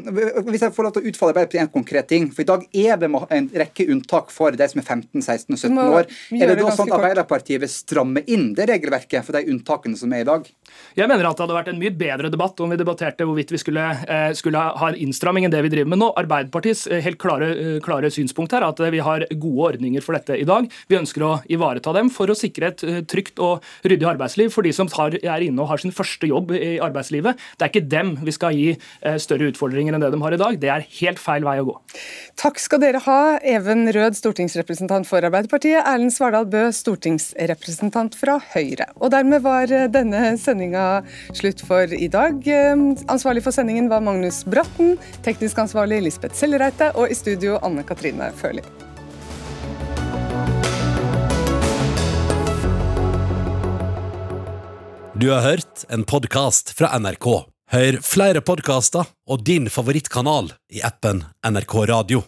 hvis jeg får lov til å utfordre bare på en konkret ting, for i dag er det en rekke unntak for de som er 15, 16 og 17 år. Er det da sånn at Arbeiderpartiet vil stramme inn det regelverket for de unntakene som er i dag? Jeg mener at det hadde vært en mye bedre debatt om vi debatterte hvorvidt vi skulle, eh, skulle ha en innstramming enn det vi driver med nå. Arbeiderpartiets helt klare klare synspunkt her, at vi har gode ordninger for dette i dag. Vi ønsker å ivareta dem for å sikre et eh, trygt og ryddig arbeidsliv for de som tar, er inne og har sin første jobb i arbeidslivet. Det er ikke dem vi skal gi eh, større utfordringer enn det de har i dag. Det er helt feil vei å gå. Takk skal dere ha, Even Rød, stortingsrepresentant for Arbeiderpartiet, Erlend Svardal Bø, stortingsrepresentant fra Høyre. Og dermed var denne sendinga slutt for i dag. Ansvarlig for sendingen var Magnus Bratten, teknisk ansvarlig Lisbeth Sellereite, og i studio Anne Katrine Førli. Du har hørt en podkast fra NRK. Hør flere podkaster og din favorittkanal i appen NRK Radio.